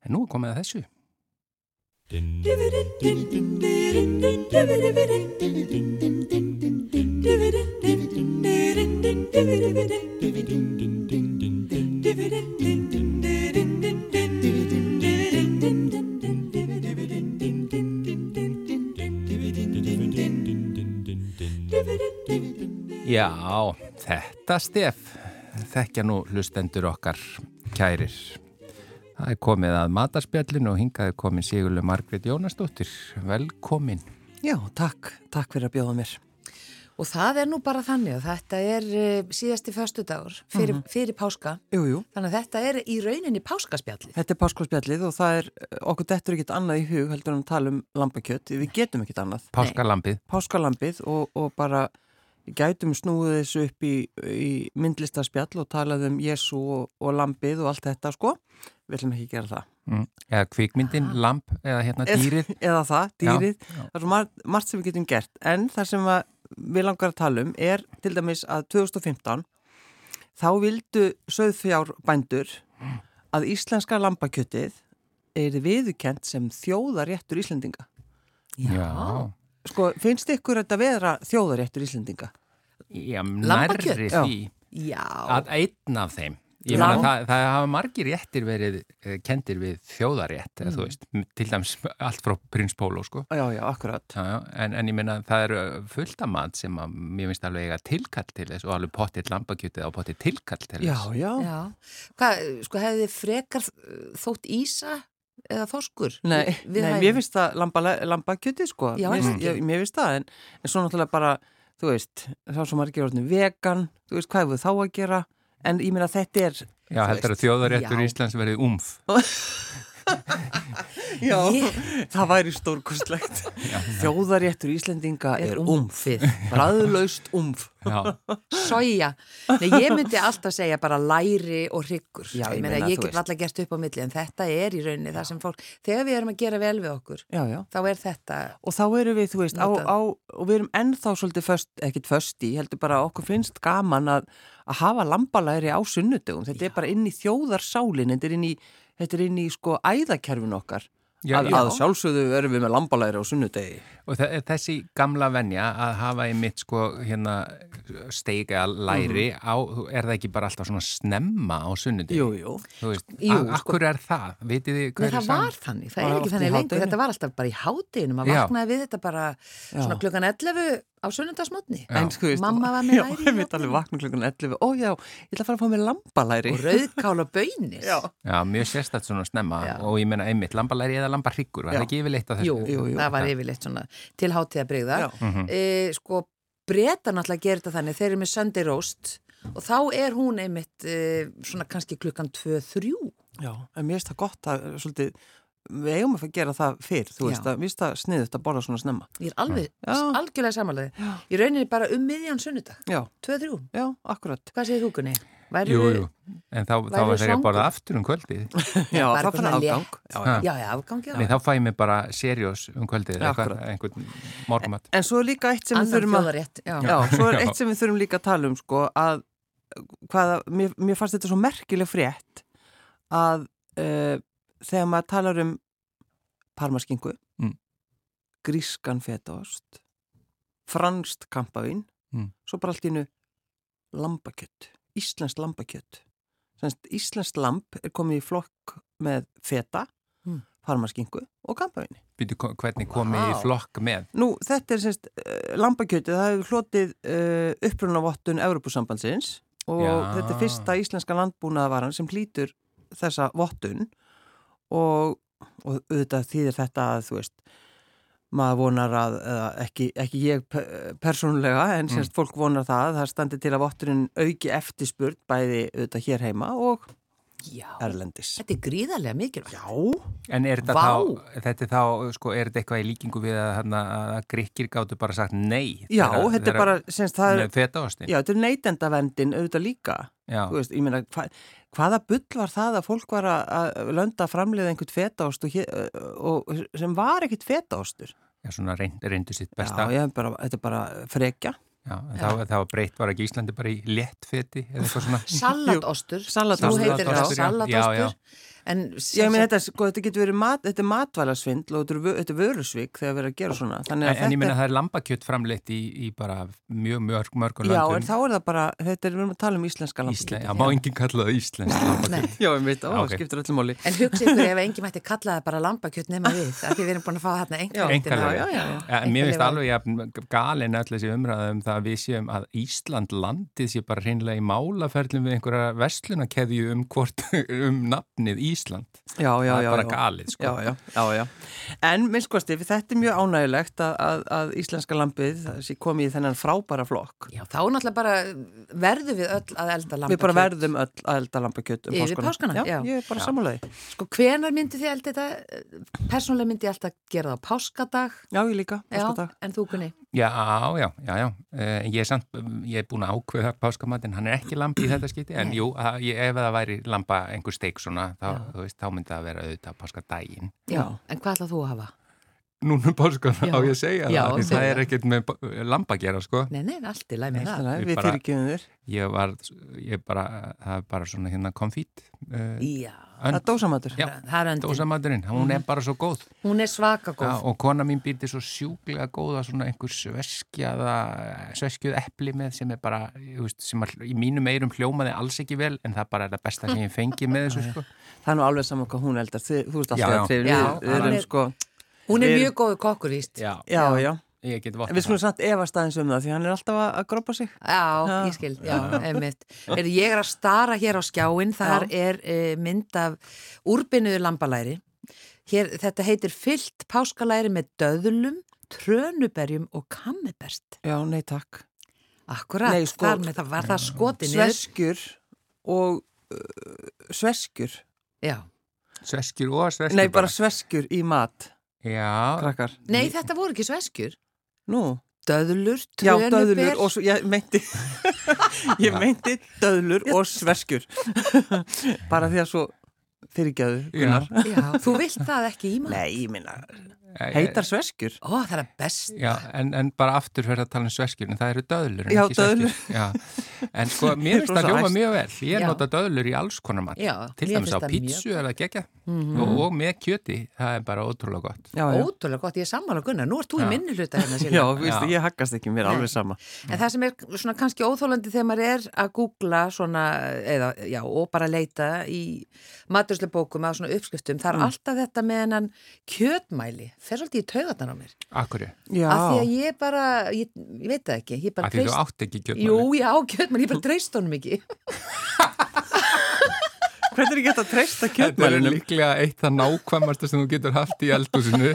[SPEAKER 1] En nú er komið að þessu Já, þetta stef þekkja nú hlustendur okkar kærir. Það er komið að matarspjallinu og hingað er komin Sigurlu Margrét Jónasdóttir. Velkomin.
[SPEAKER 7] Já, takk, takk fyrir að bjóða mér.
[SPEAKER 2] Og það er nú bara þannig að þetta er uh, síðasti föstudagur fyrir, fyrir páska.
[SPEAKER 7] Jú, jú,
[SPEAKER 2] Þannig að þetta er í rauninni páskaspjallið.
[SPEAKER 7] þetta er páskóspjallið og það er, okkur dettur ekkert annað í hug heldur en að tala um lambakjött, við getum ekkert annað.
[SPEAKER 1] Páskalambið.
[SPEAKER 7] Páskalambið og, og bara gætum snúið þessu upp í, í myndlistaspjall og talað um Jésu og, og lambið og allt þetta sko. Við ætlum ekki gera það.
[SPEAKER 1] Mm. Eða kvikmyndin, lamp eða hérna dýrið.
[SPEAKER 7] Eða það, dýrið.
[SPEAKER 1] Já, já.
[SPEAKER 7] Það er svo margt, margt sem við getum gert. En það sem að við langar að tala um er til dæmis að 2015 þá vildu söðfjárbændur að íslenska lambakjötið er viðukent sem þjóðaréttur Íslendinga.
[SPEAKER 1] Já.
[SPEAKER 7] Sko, finnst ykkur þetta vera þjóðaréttur Íslendinga?
[SPEAKER 1] Já, nærri
[SPEAKER 7] Já.
[SPEAKER 1] því
[SPEAKER 2] Já.
[SPEAKER 1] að einn af þeim Ég meina það, það hafa margir réttir verið eh, kendir við þjóðarétt, eða þú veist, til dæmis allt frá Prins Pólo, sko.
[SPEAKER 7] Já, já, akkurat.
[SPEAKER 1] Já, já, en, en ég meina það eru fullt af mat sem að mér finnst alveg eiga tilkall til þess og alveg pottitt lambakjötið á pottitt tilkall til
[SPEAKER 7] Já,
[SPEAKER 1] þess.
[SPEAKER 7] já.
[SPEAKER 2] Já, hvað, sko hefði frekar þótt ísa eða þoskur?
[SPEAKER 7] Nei,
[SPEAKER 2] Við
[SPEAKER 7] nei mér finnst það lamba, lamba kjöti sko
[SPEAKER 2] Já,
[SPEAKER 7] mér, ég, mér finnst það en, en svo náttúrulega bara þú veist, þá sem maður gerir orðinu vegan þú veist, hvað hefur þá að gera en ég meina þetta er
[SPEAKER 1] Já, heldur að þjóðaréttur
[SPEAKER 2] já.
[SPEAKER 1] Íslands verið umf.
[SPEAKER 7] Já,
[SPEAKER 2] Ég-
[SPEAKER 7] það væri stórkostlegt. Þjóðaréttur Íslendinga er, umf.
[SPEAKER 2] umfið.
[SPEAKER 7] Bræðlaust umf.
[SPEAKER 1] Já,
[SPEAKER 2] Soja. Nei, ég myndi alltaf segja bara læri og hryggur.
[SPEAKER 7] Já, ég
[SPEAKER 2] ég, meina, ég get alltaf gert upp á milli en þetta er í rauninni það sem fólk, þegar við erum að gera vel við okkur,
[SPEAKER 7] Já, já.
[SPEAKER 2] þá er þetta,
[SPEAKER 7] Og þá erum við, þú veist, á, á, og við erum ennþá svolítið föst, ekkit föst í, heldur bara okkur finnst gaman að, að hafa lambalæri á sunnudögum. Þetta er bara inn í þjóðarsálin, þetta er inn í, þetta er inn í sko æðakerfin okkar.
[SPEAKER 1] Já,
[SPEAKER 7] að, að sjálfsögðu erum við með lambalæri á sunnudegi.
[SPEAKER 1] og þe- þessi gamla venja að hafa í mitt sko hérna steiga læri á, er það ekki bara alltaf svona snemma á sunnundi?
[SPEAKER 7] Jú, jú.
[SPEAKER 1] Þú veist,
[SPEAKER 2] Jú, sko.
[SPEAKER 1] akkur er það? Vitið þið
[SPEAKER 2] Nei,
[SPEAKER 1] hver
[SPEAKER 2] það var þannig, það er ekki þannig lengur, þetta var alltaf bara í hátinu, maður vaknaði við þetta bara svona
[SPEAKER 7] Já.
[SPEAKER 2] klukkan 11 á sunnundasmotni
[SPEAKER 1] Já.
[SPEAKER 7] En sko,
[SPEAKER 2] Mamma var með
[SPEAKER 7] já,
[SPEAKER 2] læri í
[SPEAKER 7] ég mitt alveg vakna klukkan 11. Ó já, ég ætla að fara að fá mér lambalæri.
[SPEAKER 2] og rauðkál og bönir.
[SPEAKER 7] Já.
[SPEAKER 1] Já, mjög sérstætt svona snemma
[SPEAKER 2] Já.
[SPEAKER 1] og ég meina einmitt, lambalæri eða lambarhryggur, var
[SPEAKER 7] Já.
[SPEAKER 1] það ekki yfirleitt að þessu?
[SPEAKER 2] Jú,
[SPEAKER 7] Jú, jú.
[SPEAKER 2] það var
[SPEAKER 1] Já.
[SPEAKER 2] yfirleitt svona til hátíðabrigða.
[SPEAKER 7] Já.
[SPEAKER 1] Mhm.
[SPEAKER 2] E, sko, breyta náttúrulega gerir þetta þannig, þeir eru með Sunday roast og þá er hún einmitt e, svona kannski klukkan 2-3.
[SPEAKER 7] Já, en mér finnst það gott að, svolítið, við eigum að fara að gera það fyrr, þú
[SPEAKER 2] Já.
[SPEAKER 7] veist, að mér finnst það sniðut að borða svona snemma.
[SPEAKER 2] Ég er alveg,
[SPEAKER 7] Já.
[SPEAKER 2] algjörlega samanlega. Í rauninni bara um miðjan sunnudag,
[SPEAKER 7] Já,
[SPEAKER 2] 2-3.
[SPEAKER 7] já, akkurat.
[SPEAKER 2] Hvað segir þú, Gunni? Væru,
[SPEAKER 1] Jú, jú, en þá, þá
[SPEAKER 2] væru
[SPEAKER 1] var þeir að borða
[SPEAKER 2] svangur?
[SPEAKER 1] aftur um kvöldið.
[SPEAKER 7] Já,
[SPEAKER 2] bara
[SPEAKER 7] það fann
[SPEAKER 2] svona
[SPEAKER 7] afgang. Já, já.
[SPEAKER 2] Já, já.
[SPEAKER 1] Nei, þá fæ ég mig bara seriós um kvöldið,
[SPEAKER 7] Já,
[SPEAKER 1] eitthvað, einhvern morgumat.
[SPEAKER 7] En svo er líka eitt sem við þurfum að...
[SPEAKER 2] já.
[SPEAKER 7] Já, svo er eitt sem við þurfum líka að tala um, sko, að hvaða, mér, mér fannst þetta svo merkileg frétt að uh, þegar maður talar um parmaskingu,
[SPEAKER 1] Mm.
[SPEAKER 7] grískan fetaost, franskt kampavín,
[SPEAKER 1] Mm.
[SPEAKER 7] svo bara allt í innu lambakjött, íslenskt lambakjött. Senst, íslenskt lamb er komið í flokk með feta,
[SPEAKER 2] Mm.
[SPEAKER 7] parmaskingu og kampavín.
[SPEAKER 1] Býtu, hvernig komið í
[SPEAKER 2] Vá.
[SPEAKER 1] flokk með?
[SPEAKER 7] Nú, þetta er semst uh, lambakjötið, það hefur hlotið uh, upprunavottun Evropasambandsins og
[SPEAKER 1] Já.
[SPEAKER 7] þetta er fyrsta íslenska landbúnaðavaran sem hlýtur þessa vottun og, og auðvitað þýðir þetta að þú veist maður vonar að, eða ekki, ekki ég pe- persónulega en semst fólk vonar það að það standi til að votturinn auki eftirspurt bæði auðvitað hér heima og
[SPEAKER 2] Já,
[SPEAKER 7] erlendis.
[SPEAKER 2] þetta er gríðarlega mikilvægt.
[SPEAKER 7] Já,
[SPEAKER 1] En er þetta
[SPEAKER 2] Vá.
[SPEAKER 1] þá, þetta er þá, sko, er þetta eitthvað í líkingu við að, hana, að grikkir gáttu bara sagt nei?
[SPEAKER 7] já,
[SPEAKER 1] þegar-
[SPEAKER 7] þetta er bara, semst það er,
[SPEAKER 1] fetaostin?
[SPEAKER 7] já, þetta er neytendavendin auðvitað líka.
[SPEAKER 1] Já.
[SPEAKER 7] Þú veist, ég meina, hva, hvaða bull var það að fólk var að, lönda framleiða einhvern fetaost og, og sem var ekkert fetaostur?
[SPEAKER 1] Já, svona reynd, reyndu sitt
[SPEAKER 7] Já,
[SPEAKER 1] besta.
[SPEAKER 7] ég, bara, þetta er bara frekja.
[SPEAKER 1] Já, en þá, þá breytt var ekki Íslandi bara í léttfeti eða eitthvað svona.
[SPEAKER 2] Salatostur.
[SPEAKER 7] Salatostur,
[SPEAKER 2] Nú heitir
[SPEAKER 1] já.
[SPEAKER 2] þetta
[SPEAKER 1] Já, já.
[SPEAKER 2] salatostur. En
[SPEAKER 7] Ég meina, þetta, sko, þetta getur verið mat, þetta er matvælasvindl og þetta er, vö- þetta vörusvik þegar við erum að gera svona. Þannig
[SPEAKER 1] En,
[SPEAKER 7] að
[SPEAKER 1] en ég meina
[SPEAKER 7] þetta
[SPEAKER 1] það er lambakjött framleitt í, í bara mjög mörg, mörgum
[SPEAKER 7] Já,
[SPEAKER 1] löndum.
[SPEAKER 7] en þá er það bara, þetta er, við erum að tala um íslenska
[SPEAKER 1] Ísle,
[SPEAKER 7] lambakjöt.
[SPEAKER 1] já, má enginn kalla það íslensk lambakjött.
[SPEAKER 7] Já, ég veit, ó,
[SPEAKER 1] Já, ok.
[SPEAKER 7] skiptir öllum máli.
[SPEAKER 2] En hugsa ykkur ef enginn mætti kalla það bara lambakjött nema við, af því við erum búin að fá hérna
[SPEAKER 7] Já, já, já, já.
[SPEAKER 1] Ja, mér finnst
[SPEAKER 2] á-
[SPEAKER 1] alveg jafn galin öll þessi umræða um það að við séum að Ísland landið sé bara Ísland.
[SPEAKER 7] Já, já,
[SPEAKER 1] það er
[SPEAKER 7] já.
[SPEAKER 1] bara
[SPEAKER 7] já.
[SPEAKER 1] galið, sko.
[SPEAKER 7] Já, já, já, já. En minnskosti, þetta er mjög ánægilegt að, að, að íslenska lambið sé komið í þennan frábæra flokk.
[SPEAKER 2] Já, þá náttúrulega bara verðum við öll að elda lambakjött.
[SPEAKER 7] Við bara verðum öll að elda lambakjött um
[SPEAKER 2] Yfir páskana,
[SPEAKER 7] Já,
[SPEAKER 2] já.
[SPEAKER 7] ég er bara sammálaði.
[SPEAKER 2] Sko, hvenar myndi þið elda þetta? Persónulega myndi ég alltaf gera það á páskadag.
[SPEAKER 7] Já, ég líka,
[SPEAKER 2] Já,
[SPEAKER 7] páskadag.
[SPEAKER 2] en þú kunni.
[SPEAKER 1] Já, já, já, já. Uh, ég er samt, ég er búin að ákveða páskamatinn, hann er ekki lambi í þetta skiti, en jú, að, ég, ef það væri lamba einhver steik svona, þá, veist, þá myndi það vera auðvitað páskadaginn.
[SPEAKER 2] Já.
[SPEAKER 7] Já.
[SPEAKER 2] En hvað ætlað þú að hafa?
[SPEAKER 1] Núna páskana
[SPEAKER 2] Já.
[SPEAKER 1] á ég að segja
[SPEAKER 2] Já,
[SPEAKER 1] það, það er ekkert með lamba að gera, sko.
[SPEAKER 2] Nei, nei, allt í læg með það.
[SPEAKER 1] Við
[SPEAKER 7] fyrirgjöfum þér.
[SPEAKER 1] Ég var, ég bara, það er bara svona hérna konfít. Uh,
[SPEAKER 2] Já.
[SPEAKER 7] Það er dósamatur.
[SPEAKER 1] Já,
[SPEAKER 2] Það er
[SPEAKER 1] dósamaturinn, hún er bara svo góð
[SPEAKER 2] Hún er svaka góð.
[SPEAKER 1] Já, og kona mín býrði svo sjúklega góða svona einhver sveskjaða sveskjuð epli með sem er bara ég veist, sem að, í mínum eirum hljómaði alls ekki vel en það bara er það besta sem ég fengi með þessu sko.
[SPEAKER 7] Það er nú alveg saman hvað hún eldar. Þú veist alltaf að
[SPEAKER 2] er-
[SPEAKER 7] sko,
[SPEAKER 2] Hún er mjög góð kokkur íst. Já,
[SPEAKER 1] Já,
[SPEAKER 7] já, já.
[SPEAKER 1] Ég get votta
[SPEAKER 7] En við skulum samt efast aðeins um það því hann er alltaf að, grópa sig.
[SPEAKER 2] ég skil, já, einmitt. Er, ég er að stara hér á skjáin, þar er e, mynd af úrbinuðu lambalæri. Hér, þetta heitir fyllt páskalæri með döðlum, trönuberjum og kammiberst.
[SPEAKER 7] Já, nei takk.
[SPEAKER 2] Akkurat,
[SPEAKER 7] Nei, sko-
[SPEAKER 2] þar með það var það skotið niður.
[SPEAKER 7] Sveskjur og uh, sveskjur.
[SPEAKER 2] Já.
[SPEAKER 1] sveskjur og sveskjur
[SPEAKER 7] Nei, bara sveskjur í mat,
[SPEAKER 1] Já,
[SPEAKER 7] krakkar.
[SPEAKER 2] Nei, þetta voru ekki sveskjur.
[SPEAKER 7] Nú,
[SPEAKER 2] Döðlur,
[SPEAKER 7] já,
[SPEAKER 2] trönuber.
[SPEAKER 7] döðlur og svo, ég meinti, ég meinti döðlur og sveskjur. bara því að svo fyrirgjöðu, Gunnar.
[SPEAKER 2] Já, þú vilt það ekki í maður.
[SPEAKER 7] Nei, ég minna, heitar sveskjur.
[SPEAKER 2] Ó, það er best.
[SPEAKER 1] Já, en, en bara aftur fyrir að tala um sveskjur en það eru döðlur en
[SPEAKER 7] Já,
[SPEAKER 1] ekki
[SPEAKER 7] döðlur.
[SPEAKER 1] sveskjur. Já, en sko, mér finnst það hljóma mjög vel. Ég
[SPEAKER 2] Já.
[SPEAKER 1] nota döðlur í alls konar mat.
[SPEAKER 2] Já,
[SPEAKER 1] Til
[SPEAKER 2] mér
[SPEAKER 1] dæmis
[SPEAKER 2] finnst
[SPEAKER 1] á
[SPEAKER 2] það
[SPEAKER 1] pítsu
[SPEAKER 2] mjög-
[SPEAKER 1] er það gegja
[SPEAKER 7] Mhm.
[SPEAKER 1] og, og með kjöti, það er bara ótrúlega gott.
[SPEAKER 7] Já, já.
[SPEAKER 2] Ótrúlega gott, ég er sammála Gunnar. Nú ert þú í minni hluta hérna, Silja.
[SPEAKER 7] Já, víst,
[SPEAKER 1] Já.
[SPEAKER 7] ég haggast ekki, mér er alveg sama.
[SPEAKER 2] En það sem er svona kannski óþólandi þegar maður er að googla svona, eða, já, og bara leita í maturslubókum að svona uppskriftum, það er
[SPEAKER 7] Mm.
[SPEAKER 2] alltaf þetta með hennan kjötmæli, fer svolítið í taugarnar á mér.
[SPEAKER 1] Akkurju,
[SPEAKER 7] Já,
[SPEAKER 2] Af því að ég bara, ég, ég veit það ekki, ég bara
[SPEAKER 1] af því þú
[SPEAKER 2] treyst-
[SPEAKER 1] átt ekki kjötmáli.
[SPEAKER 2] Jú, ég á kjötmæli, ég bara treyst honum ekki.
[SPEAKER 7] hvernig er ekki þetta að treysta
[SPEAKER 1] Þetta er líklega eitt það nákvæmasta sem þú getur haft í eldhúsinu.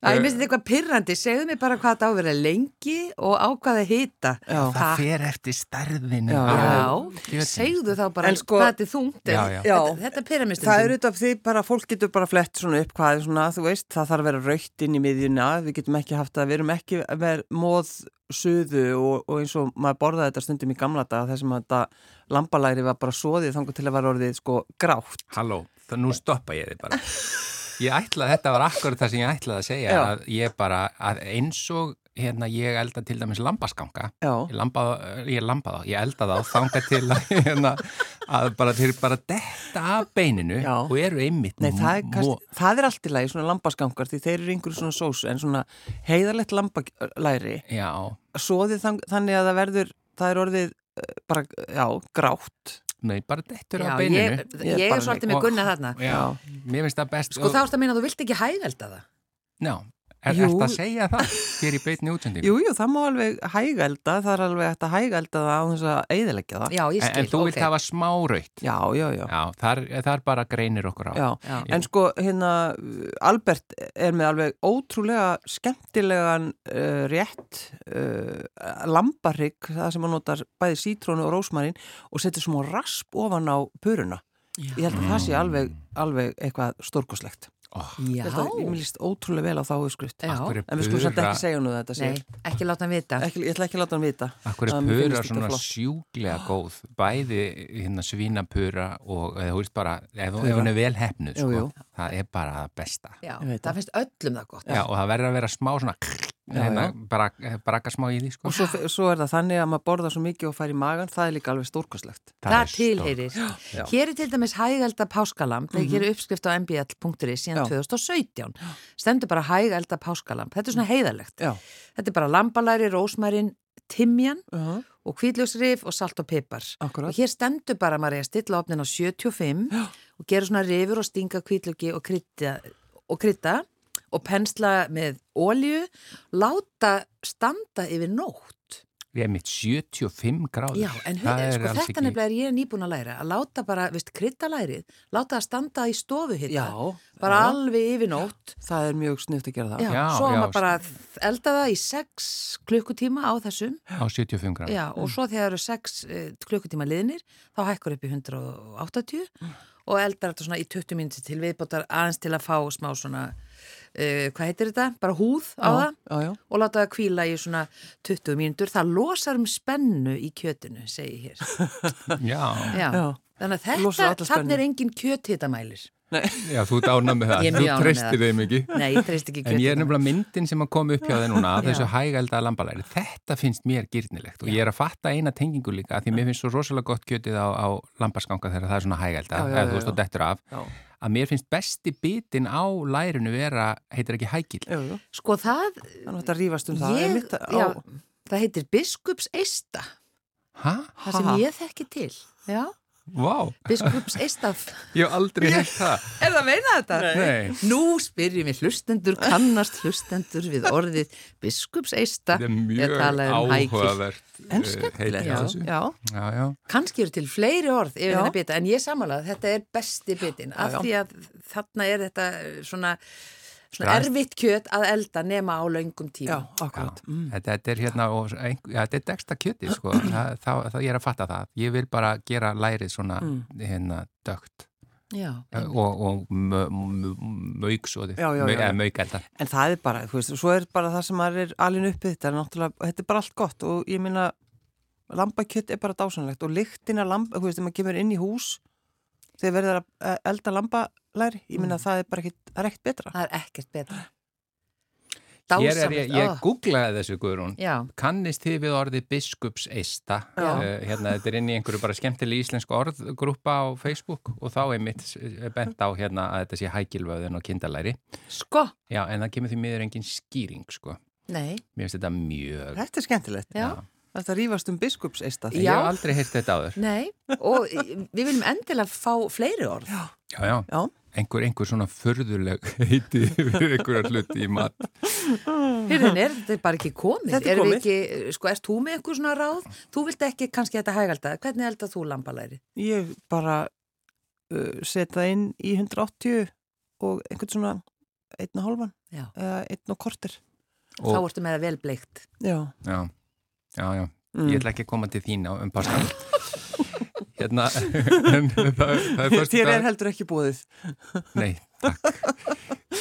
[SPEAKER 2] Æ, ég finnst þetta eitthvað pirrandi, segðu mér bara hvað þetta á að vera lengi og á hvað það hita.
[SPEAKER 7] Já.
[SPEAKER 1] Það fer eftir stærðinu.
[SPEAKER 7] Já,
[SPEAKER 2] Já, segðu þá bara
[SPEAKER 7] sko-
[SPEAKER 2] hvað þetta er þungt. en
[SPEAKER 1] Já, já.
[SPEAKER 2] Þetta, þetta pirrar mér
[SPEAKER 7] Það er auðvitað því bara fólk getur bara flett svona upp hvað er svona, þú veist, það þarf að vera raukt inn í miðjuna, við getum ekki haft það, við erum ekki með móð suðu og, og eins og maður borðaði þetta stundum í gamla dag þessum að þetta lambalæri var bara soðið þangur til að vera orðið sko grátt.
[SPEAKER 1] Halló, það nú stoppa ég þig bara. Ég ætlaði, þetta var akkurat það sem ég ætlaði að segja, að ég bara, að eins og hérna ég elda til dæmis lambasganga,
[SPEAKER 7] Já,
[SPEAKER 1] ég lambaði, ég lambaði á, ég elda þá, þanga til að, hérna, að bara þeir bara detta af beininu
[SPEAKER 7] Já.
[SPEAKER 1] og eru einmitt
[SPEAKER 7] nei það er, kannski, það er allt í lagi svona lambasgangar því þeir eru einhverju svona sósu en svona heiðarlegt lambalæri þann, þannig að það verður, það er orðið eh, bara, já, grátt.
[SPEAKER 1] nei, bara dettur
[SPEAKER 2] Já,
[SPEAKER 1] af beininu.
[SPEAKER 2] ég,
[SPEAKER 7] Ég
[SPEAKER 2] ég er svolítið með Gunnar þarna.
[SPEAKER 1] Já, mér finnst það best.
[SPEAKER 2] Sko þá erst að minna að þú vilt ekki hægvelda það.
[SPEAKER 1] Já, er þetta að segja það hér í beitni útsendingu?
[SPEAKER 7] Jú, jú, það má alveg hægælda, það er alveg hægt að hægælda það á þess að eiðilegja það.
[SPEAKER 2] Já, ég
[SPEAKER 1] En,
[SPEAKER 2] skil,
[SPEAKER 1] en þú
[SPEAKER 2] ok.
[SPEAKER 1] vilt hafa smá raut.
[SPEAKER 7] Já, já, já.
[SPEAKER 1] Já, þar, þar bara greinir okkur á.
[SPEAKER 7] Já,
[SPEAKER 2] Já.
[SPEAKER 7] en sko hérna Albert er með alveg ótrúlega skemmtilegan uh, rétt uh, lambarrygg, það sem hann notar bæði sítrónu og rósmarín og setur smá rasp ofan á puruna. Ég held að það sé alveg, alveg eitthvað stórkoslegt.
[SPEAKER 1] Oh,
[SPEAKER 2] Já,
[SPEAKER 7] að ég mér líst ótrúlega vel á þá uppskrift.
[SPEAKER 2] Já.
[SPEAKER 7] En við skulum samt
[SPEAKER 1] pura-
[SPEAKER 7] ekki segja nú þetta sé.
[SPEAKER 2] nei, ekki láta hann vita.
[SPEAKER 7] Ekki, ég ætla ekki að láta hann vita.
[SPEAKER 1] Akkur er pura
[SPEAKER 7] þetta
[SPEAKER 1] svona
[SPEAKER 7] flott.
[SPEAKER 1] sjúklega góð, bæði hérna svínapura og eða, þú veist bara, ef, hún er vel hefnuð,
[SPEAKER 7] Jú,
[SPEAKER 1] sko,
[SPEAKER 7] jú.
[SPEAKER 1] Það er bara það besta.
[SPEAKER 2] Já,
[SPEAKER 7] Ég
[SPEAKER 2] það
[SPEAKER 7] það.
[SPEAKER 2] finnst öllum það gott.
[SPEAKER 1] Já, og það verður að vera smá svona, hérna, bara, braka smá í því, sko.
[SPEAKER 7] Og svo, svo er það þannig að maður borðar svo mikið og fær í magan, það er líka alveg stórkoslegt.
[SPEAKER 2] Það,
[SPEAKER 1] er
[SPEAKER 2] tilheyrir.
[SPEAKER 1] Já.
[SPEAKER 2] Hér er til dæmis hægælda páskalamp, þegar hér er uppskrift á mbl.is síðan
[SPEAKER 7] Já.
[SPEAKER 2] 2017. Stendur bara hægælda páskalamp. Þetta er svona heiðalegt.
[SPEAKER 7] Já.
[SPEAKER 2] Þetta er bara lambalæri, rósmærin, timjan
[SPEAKER 7] Uh -huh.
[SPEAKER 2] Og kvíðljósrif og salt og pipar. Og hér stendur bara að stilla opnin á 75 og gera svona rifur og stinga kvíðljóki og krytta og krytta og pensla með ólju, láta standa yfir nótt.
[SPEAKER 1] Ég er mitt 75 gráður.
[SPEAKER 2] Já, en hug,
[SPEAKER 1] er
[SPEAKER 2] sko, þetta nefnilega er ég nýbúin að læra að láta bara, veist, kryttalærið, láta það standa í stofuhitta,
[SPEAKER 7] Já,
[SPEAKER 2] bara
[SPEAKER 7] já.
[SPEAKER 2] alveg yfir nótt.
[SPEAKER 7] Það er mjög snift að gera það.
[SPEAKER 2] Já,
[SPEAKER 1] Já,
[SPEAKER 2] svo maður bara að elda það í 6 klukkutíma á þessum
[SPEAKER 1] Á 75 gráður.
[SPEAKER 2] Já, og svo þegar það eru 6 uh, klukkutíma liðnir, þá hækkur upp í 180 og eldar þetta svona í 20 minnir til viðbótar aðeins til að fá smá svona, uh, hvað heitir þetta? Bara húð á það
[SPEAKER 7] já, já.
[SPEAKER 2] og láta það kvíla í svona 20 mínútur. Það losar um spennu í kjötinu, segi ég hér.
[SPEAKER 1] Já.
[SPEAKER 2] Já.
[SPEAKER 7] Já.
[SPEAKER 2] Þannig að þetta, þannig er engin kjöthitamælir.
[SPEAKER 1] Já, þú dána með það, þú treystir þeim ekki
[SPEAKER 2] Nei, ég treyst ekki
[SPEAKER 1] En ég er nefnilega myndin sem að koma upp hjá þeir núna af
[SPEAKER 2] Já.
[SPEAKER 1] þessu hægælda lambalæri. Þetta finnst mér gyrnilegt og ég er að fatta eina tengingu líka af því mér finnst svo rosalega gott kjötið á, á lambaskanga þegar það er svona hægælda,
[SPEAKER 7] Já, já,
[SPEAKER 1] eða
[SPEAKER 7] já,
[SPEAKER 1] þú veist
[SPEAKER 7] já.
[SPEAKER 1] og dettur af.
[SPEAKER 7] Já.
[SPEAKER 1] Að mér finnst besti bitin á lærinu vera, heitir ekki hægil.
[SPEAKER 7] Jú, jú.
[SPEAKER 2] Sko það,
[SPEAKER 7] Þannig að þetta rífast um það.
[SPEAKER 2] ég, já, það heitir biskups eista,
[SPEAKER 1] Hæ?
[SPEAKER 2] það sem
[SPEAKER 7] Ha?
[SPEAKER 2] ég þekki til. Já,
[SPEAKER 1] Vá,
[SPEAKER 2] biskups eista.
[SPEAKER 1] ég hef aldrei heilt það.
[SPEAKER 2] Er það að meina þetta?
[SPEAKER 1] Nei,
[SPEAKER 2] Nú spyrjum við hlustendur, kannast hlustendur við orðið biskups eista.
[SPEAKER 1] þetta er mjög
[SPEAKER 2] um
[SPEAKER 1] áhugavert
[SPEAKER 7] En
[SPEAKER 1] eh,
[SPEAKER 7] skemmtilegt.
[SPEAKER 2] Kannski eru til fleiri orð en ég samanlega þetta er besti bitin af því að þarna er þetta svona. Erfitt kjöt að elda nema á löngum tíma.
[SPEAKER 7] já, akkurat. Mm.
[SPEAKER 1] Þetta, þetta er hérna, og, ein- já, þetta er deksta kjöti, sko, það, það, það, ég er að fatta það. Ég vil bara gera lærið svona,
[SPEAKER 7] Mm.
[SPEAKER 1] hérna, dögt
[SPEAKER 2] Já,
[SPEAKER 1] og, og mauksóðið,
[SPEAKER 7] Já, já, já, já.
[SPEAKER 1] eða maukælda.
[SPEAKER 7] En það er bara, þú veist, svo er bara það sem maður er alin uppið þetta, er náttúrulega, þetta er bara allt gott og ég minna, lambakjött er bara dásanlegt og lyktina lamba, þú veist, þegar maður kemur inn í hús, þegar verður að elda lambalæri, ég minna það er bara ekkit, er ekkit betra.
[SPEAKER 2] það er ekkert betra.
[SPEAKER 1] Er ég, ég
[SPEAKER 2] ó.
[SPEAKER 1] googlaði þessu, Guðrún.
[SPEAKER 2] Já,
[SPEAKER 1] Kannist þið við orðið biskups eista?
[SPEAKER 2] Já.
[SPEAKER 1] Uh, hérna, þetta er inn í einhverju bara skemmtileg íslensku orðgrúpa á Facebook og þá er mitt bent á hérna að þetta sé hækilvöðin og kindalæri.
[SPEAKER 2] sko,
[SPEAKER 1] Já, en það kemur því miður engin skýring, sko.
[SPEAKER 2] nei,
[SPEAKER 1] Mér finnst þetta mjög...
[SPEAKER 7] Þetta er skemmtilegt.
[SPEAKER 2] já,
[SPEAKER 7] Þetta rífast um biskupseista.
[SPEAKER 1] Ég hef aldrei heyrt þetta áður.
[SPEAKER 2] nei og við viljum endilega fá fleiri orð.
[SPEAKER 7] Já.
[SPEAKER 1] Já, já.
[SPEAKER 7] Já.
[SPEAKER 1] Einhver, einhver svona förðuleg heiti fyrir einhverja hluti í mat.
[SPEAKER 2] Hérðin er þetta bara ekki komið.
[SPEAKER 7] Þetta er
[SPEAKER 2] við
[SPEAKER 7] komið.
[SPEAKER 2] Ekki, sko, ert þú með eitthvað svona ráð? Þú vilt ekki kannski þetta hægalda. Hvernig eldað þú lambalæri?
[SPEAKER 7] Ég bara uh, setja inn í 180 og einhvern svona einn og hálfan eða einn og kortir.
[SPEAKER 2] Þá
[SPEAKER 1] Og,
[SPEAKER 2] ertu með það vel bleikt.
[SPEAKER 7] Já.
[SPEAKER 1] já, já, já.
[SPEAKER 7] Mm.
[SPEAKER 1] Ég ætla ekki að koma til þín á um páskan. hérna,
[SPEAKER 7] Þér er heldur ekki búið.
[SPEAKER 1] Nei, takk.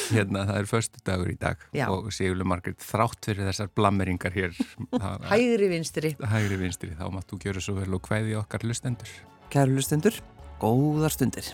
[SPEAKER 1] Hérna, það er förstu dagur í dag
[SPEAKER 2] Já.
[SPEAKER 1] og Sigurlu Margrét þrátt fyrir þessar blammeringar hér. það-
[SPEAKER 2] Hægri vinstri.
[SPEAKER 1] Hægri vinstri, þá máttu gjöra svo vel og hvæði okkar lustendur.
[SPEAKER 7] Kæru lustendur, góðar stundir.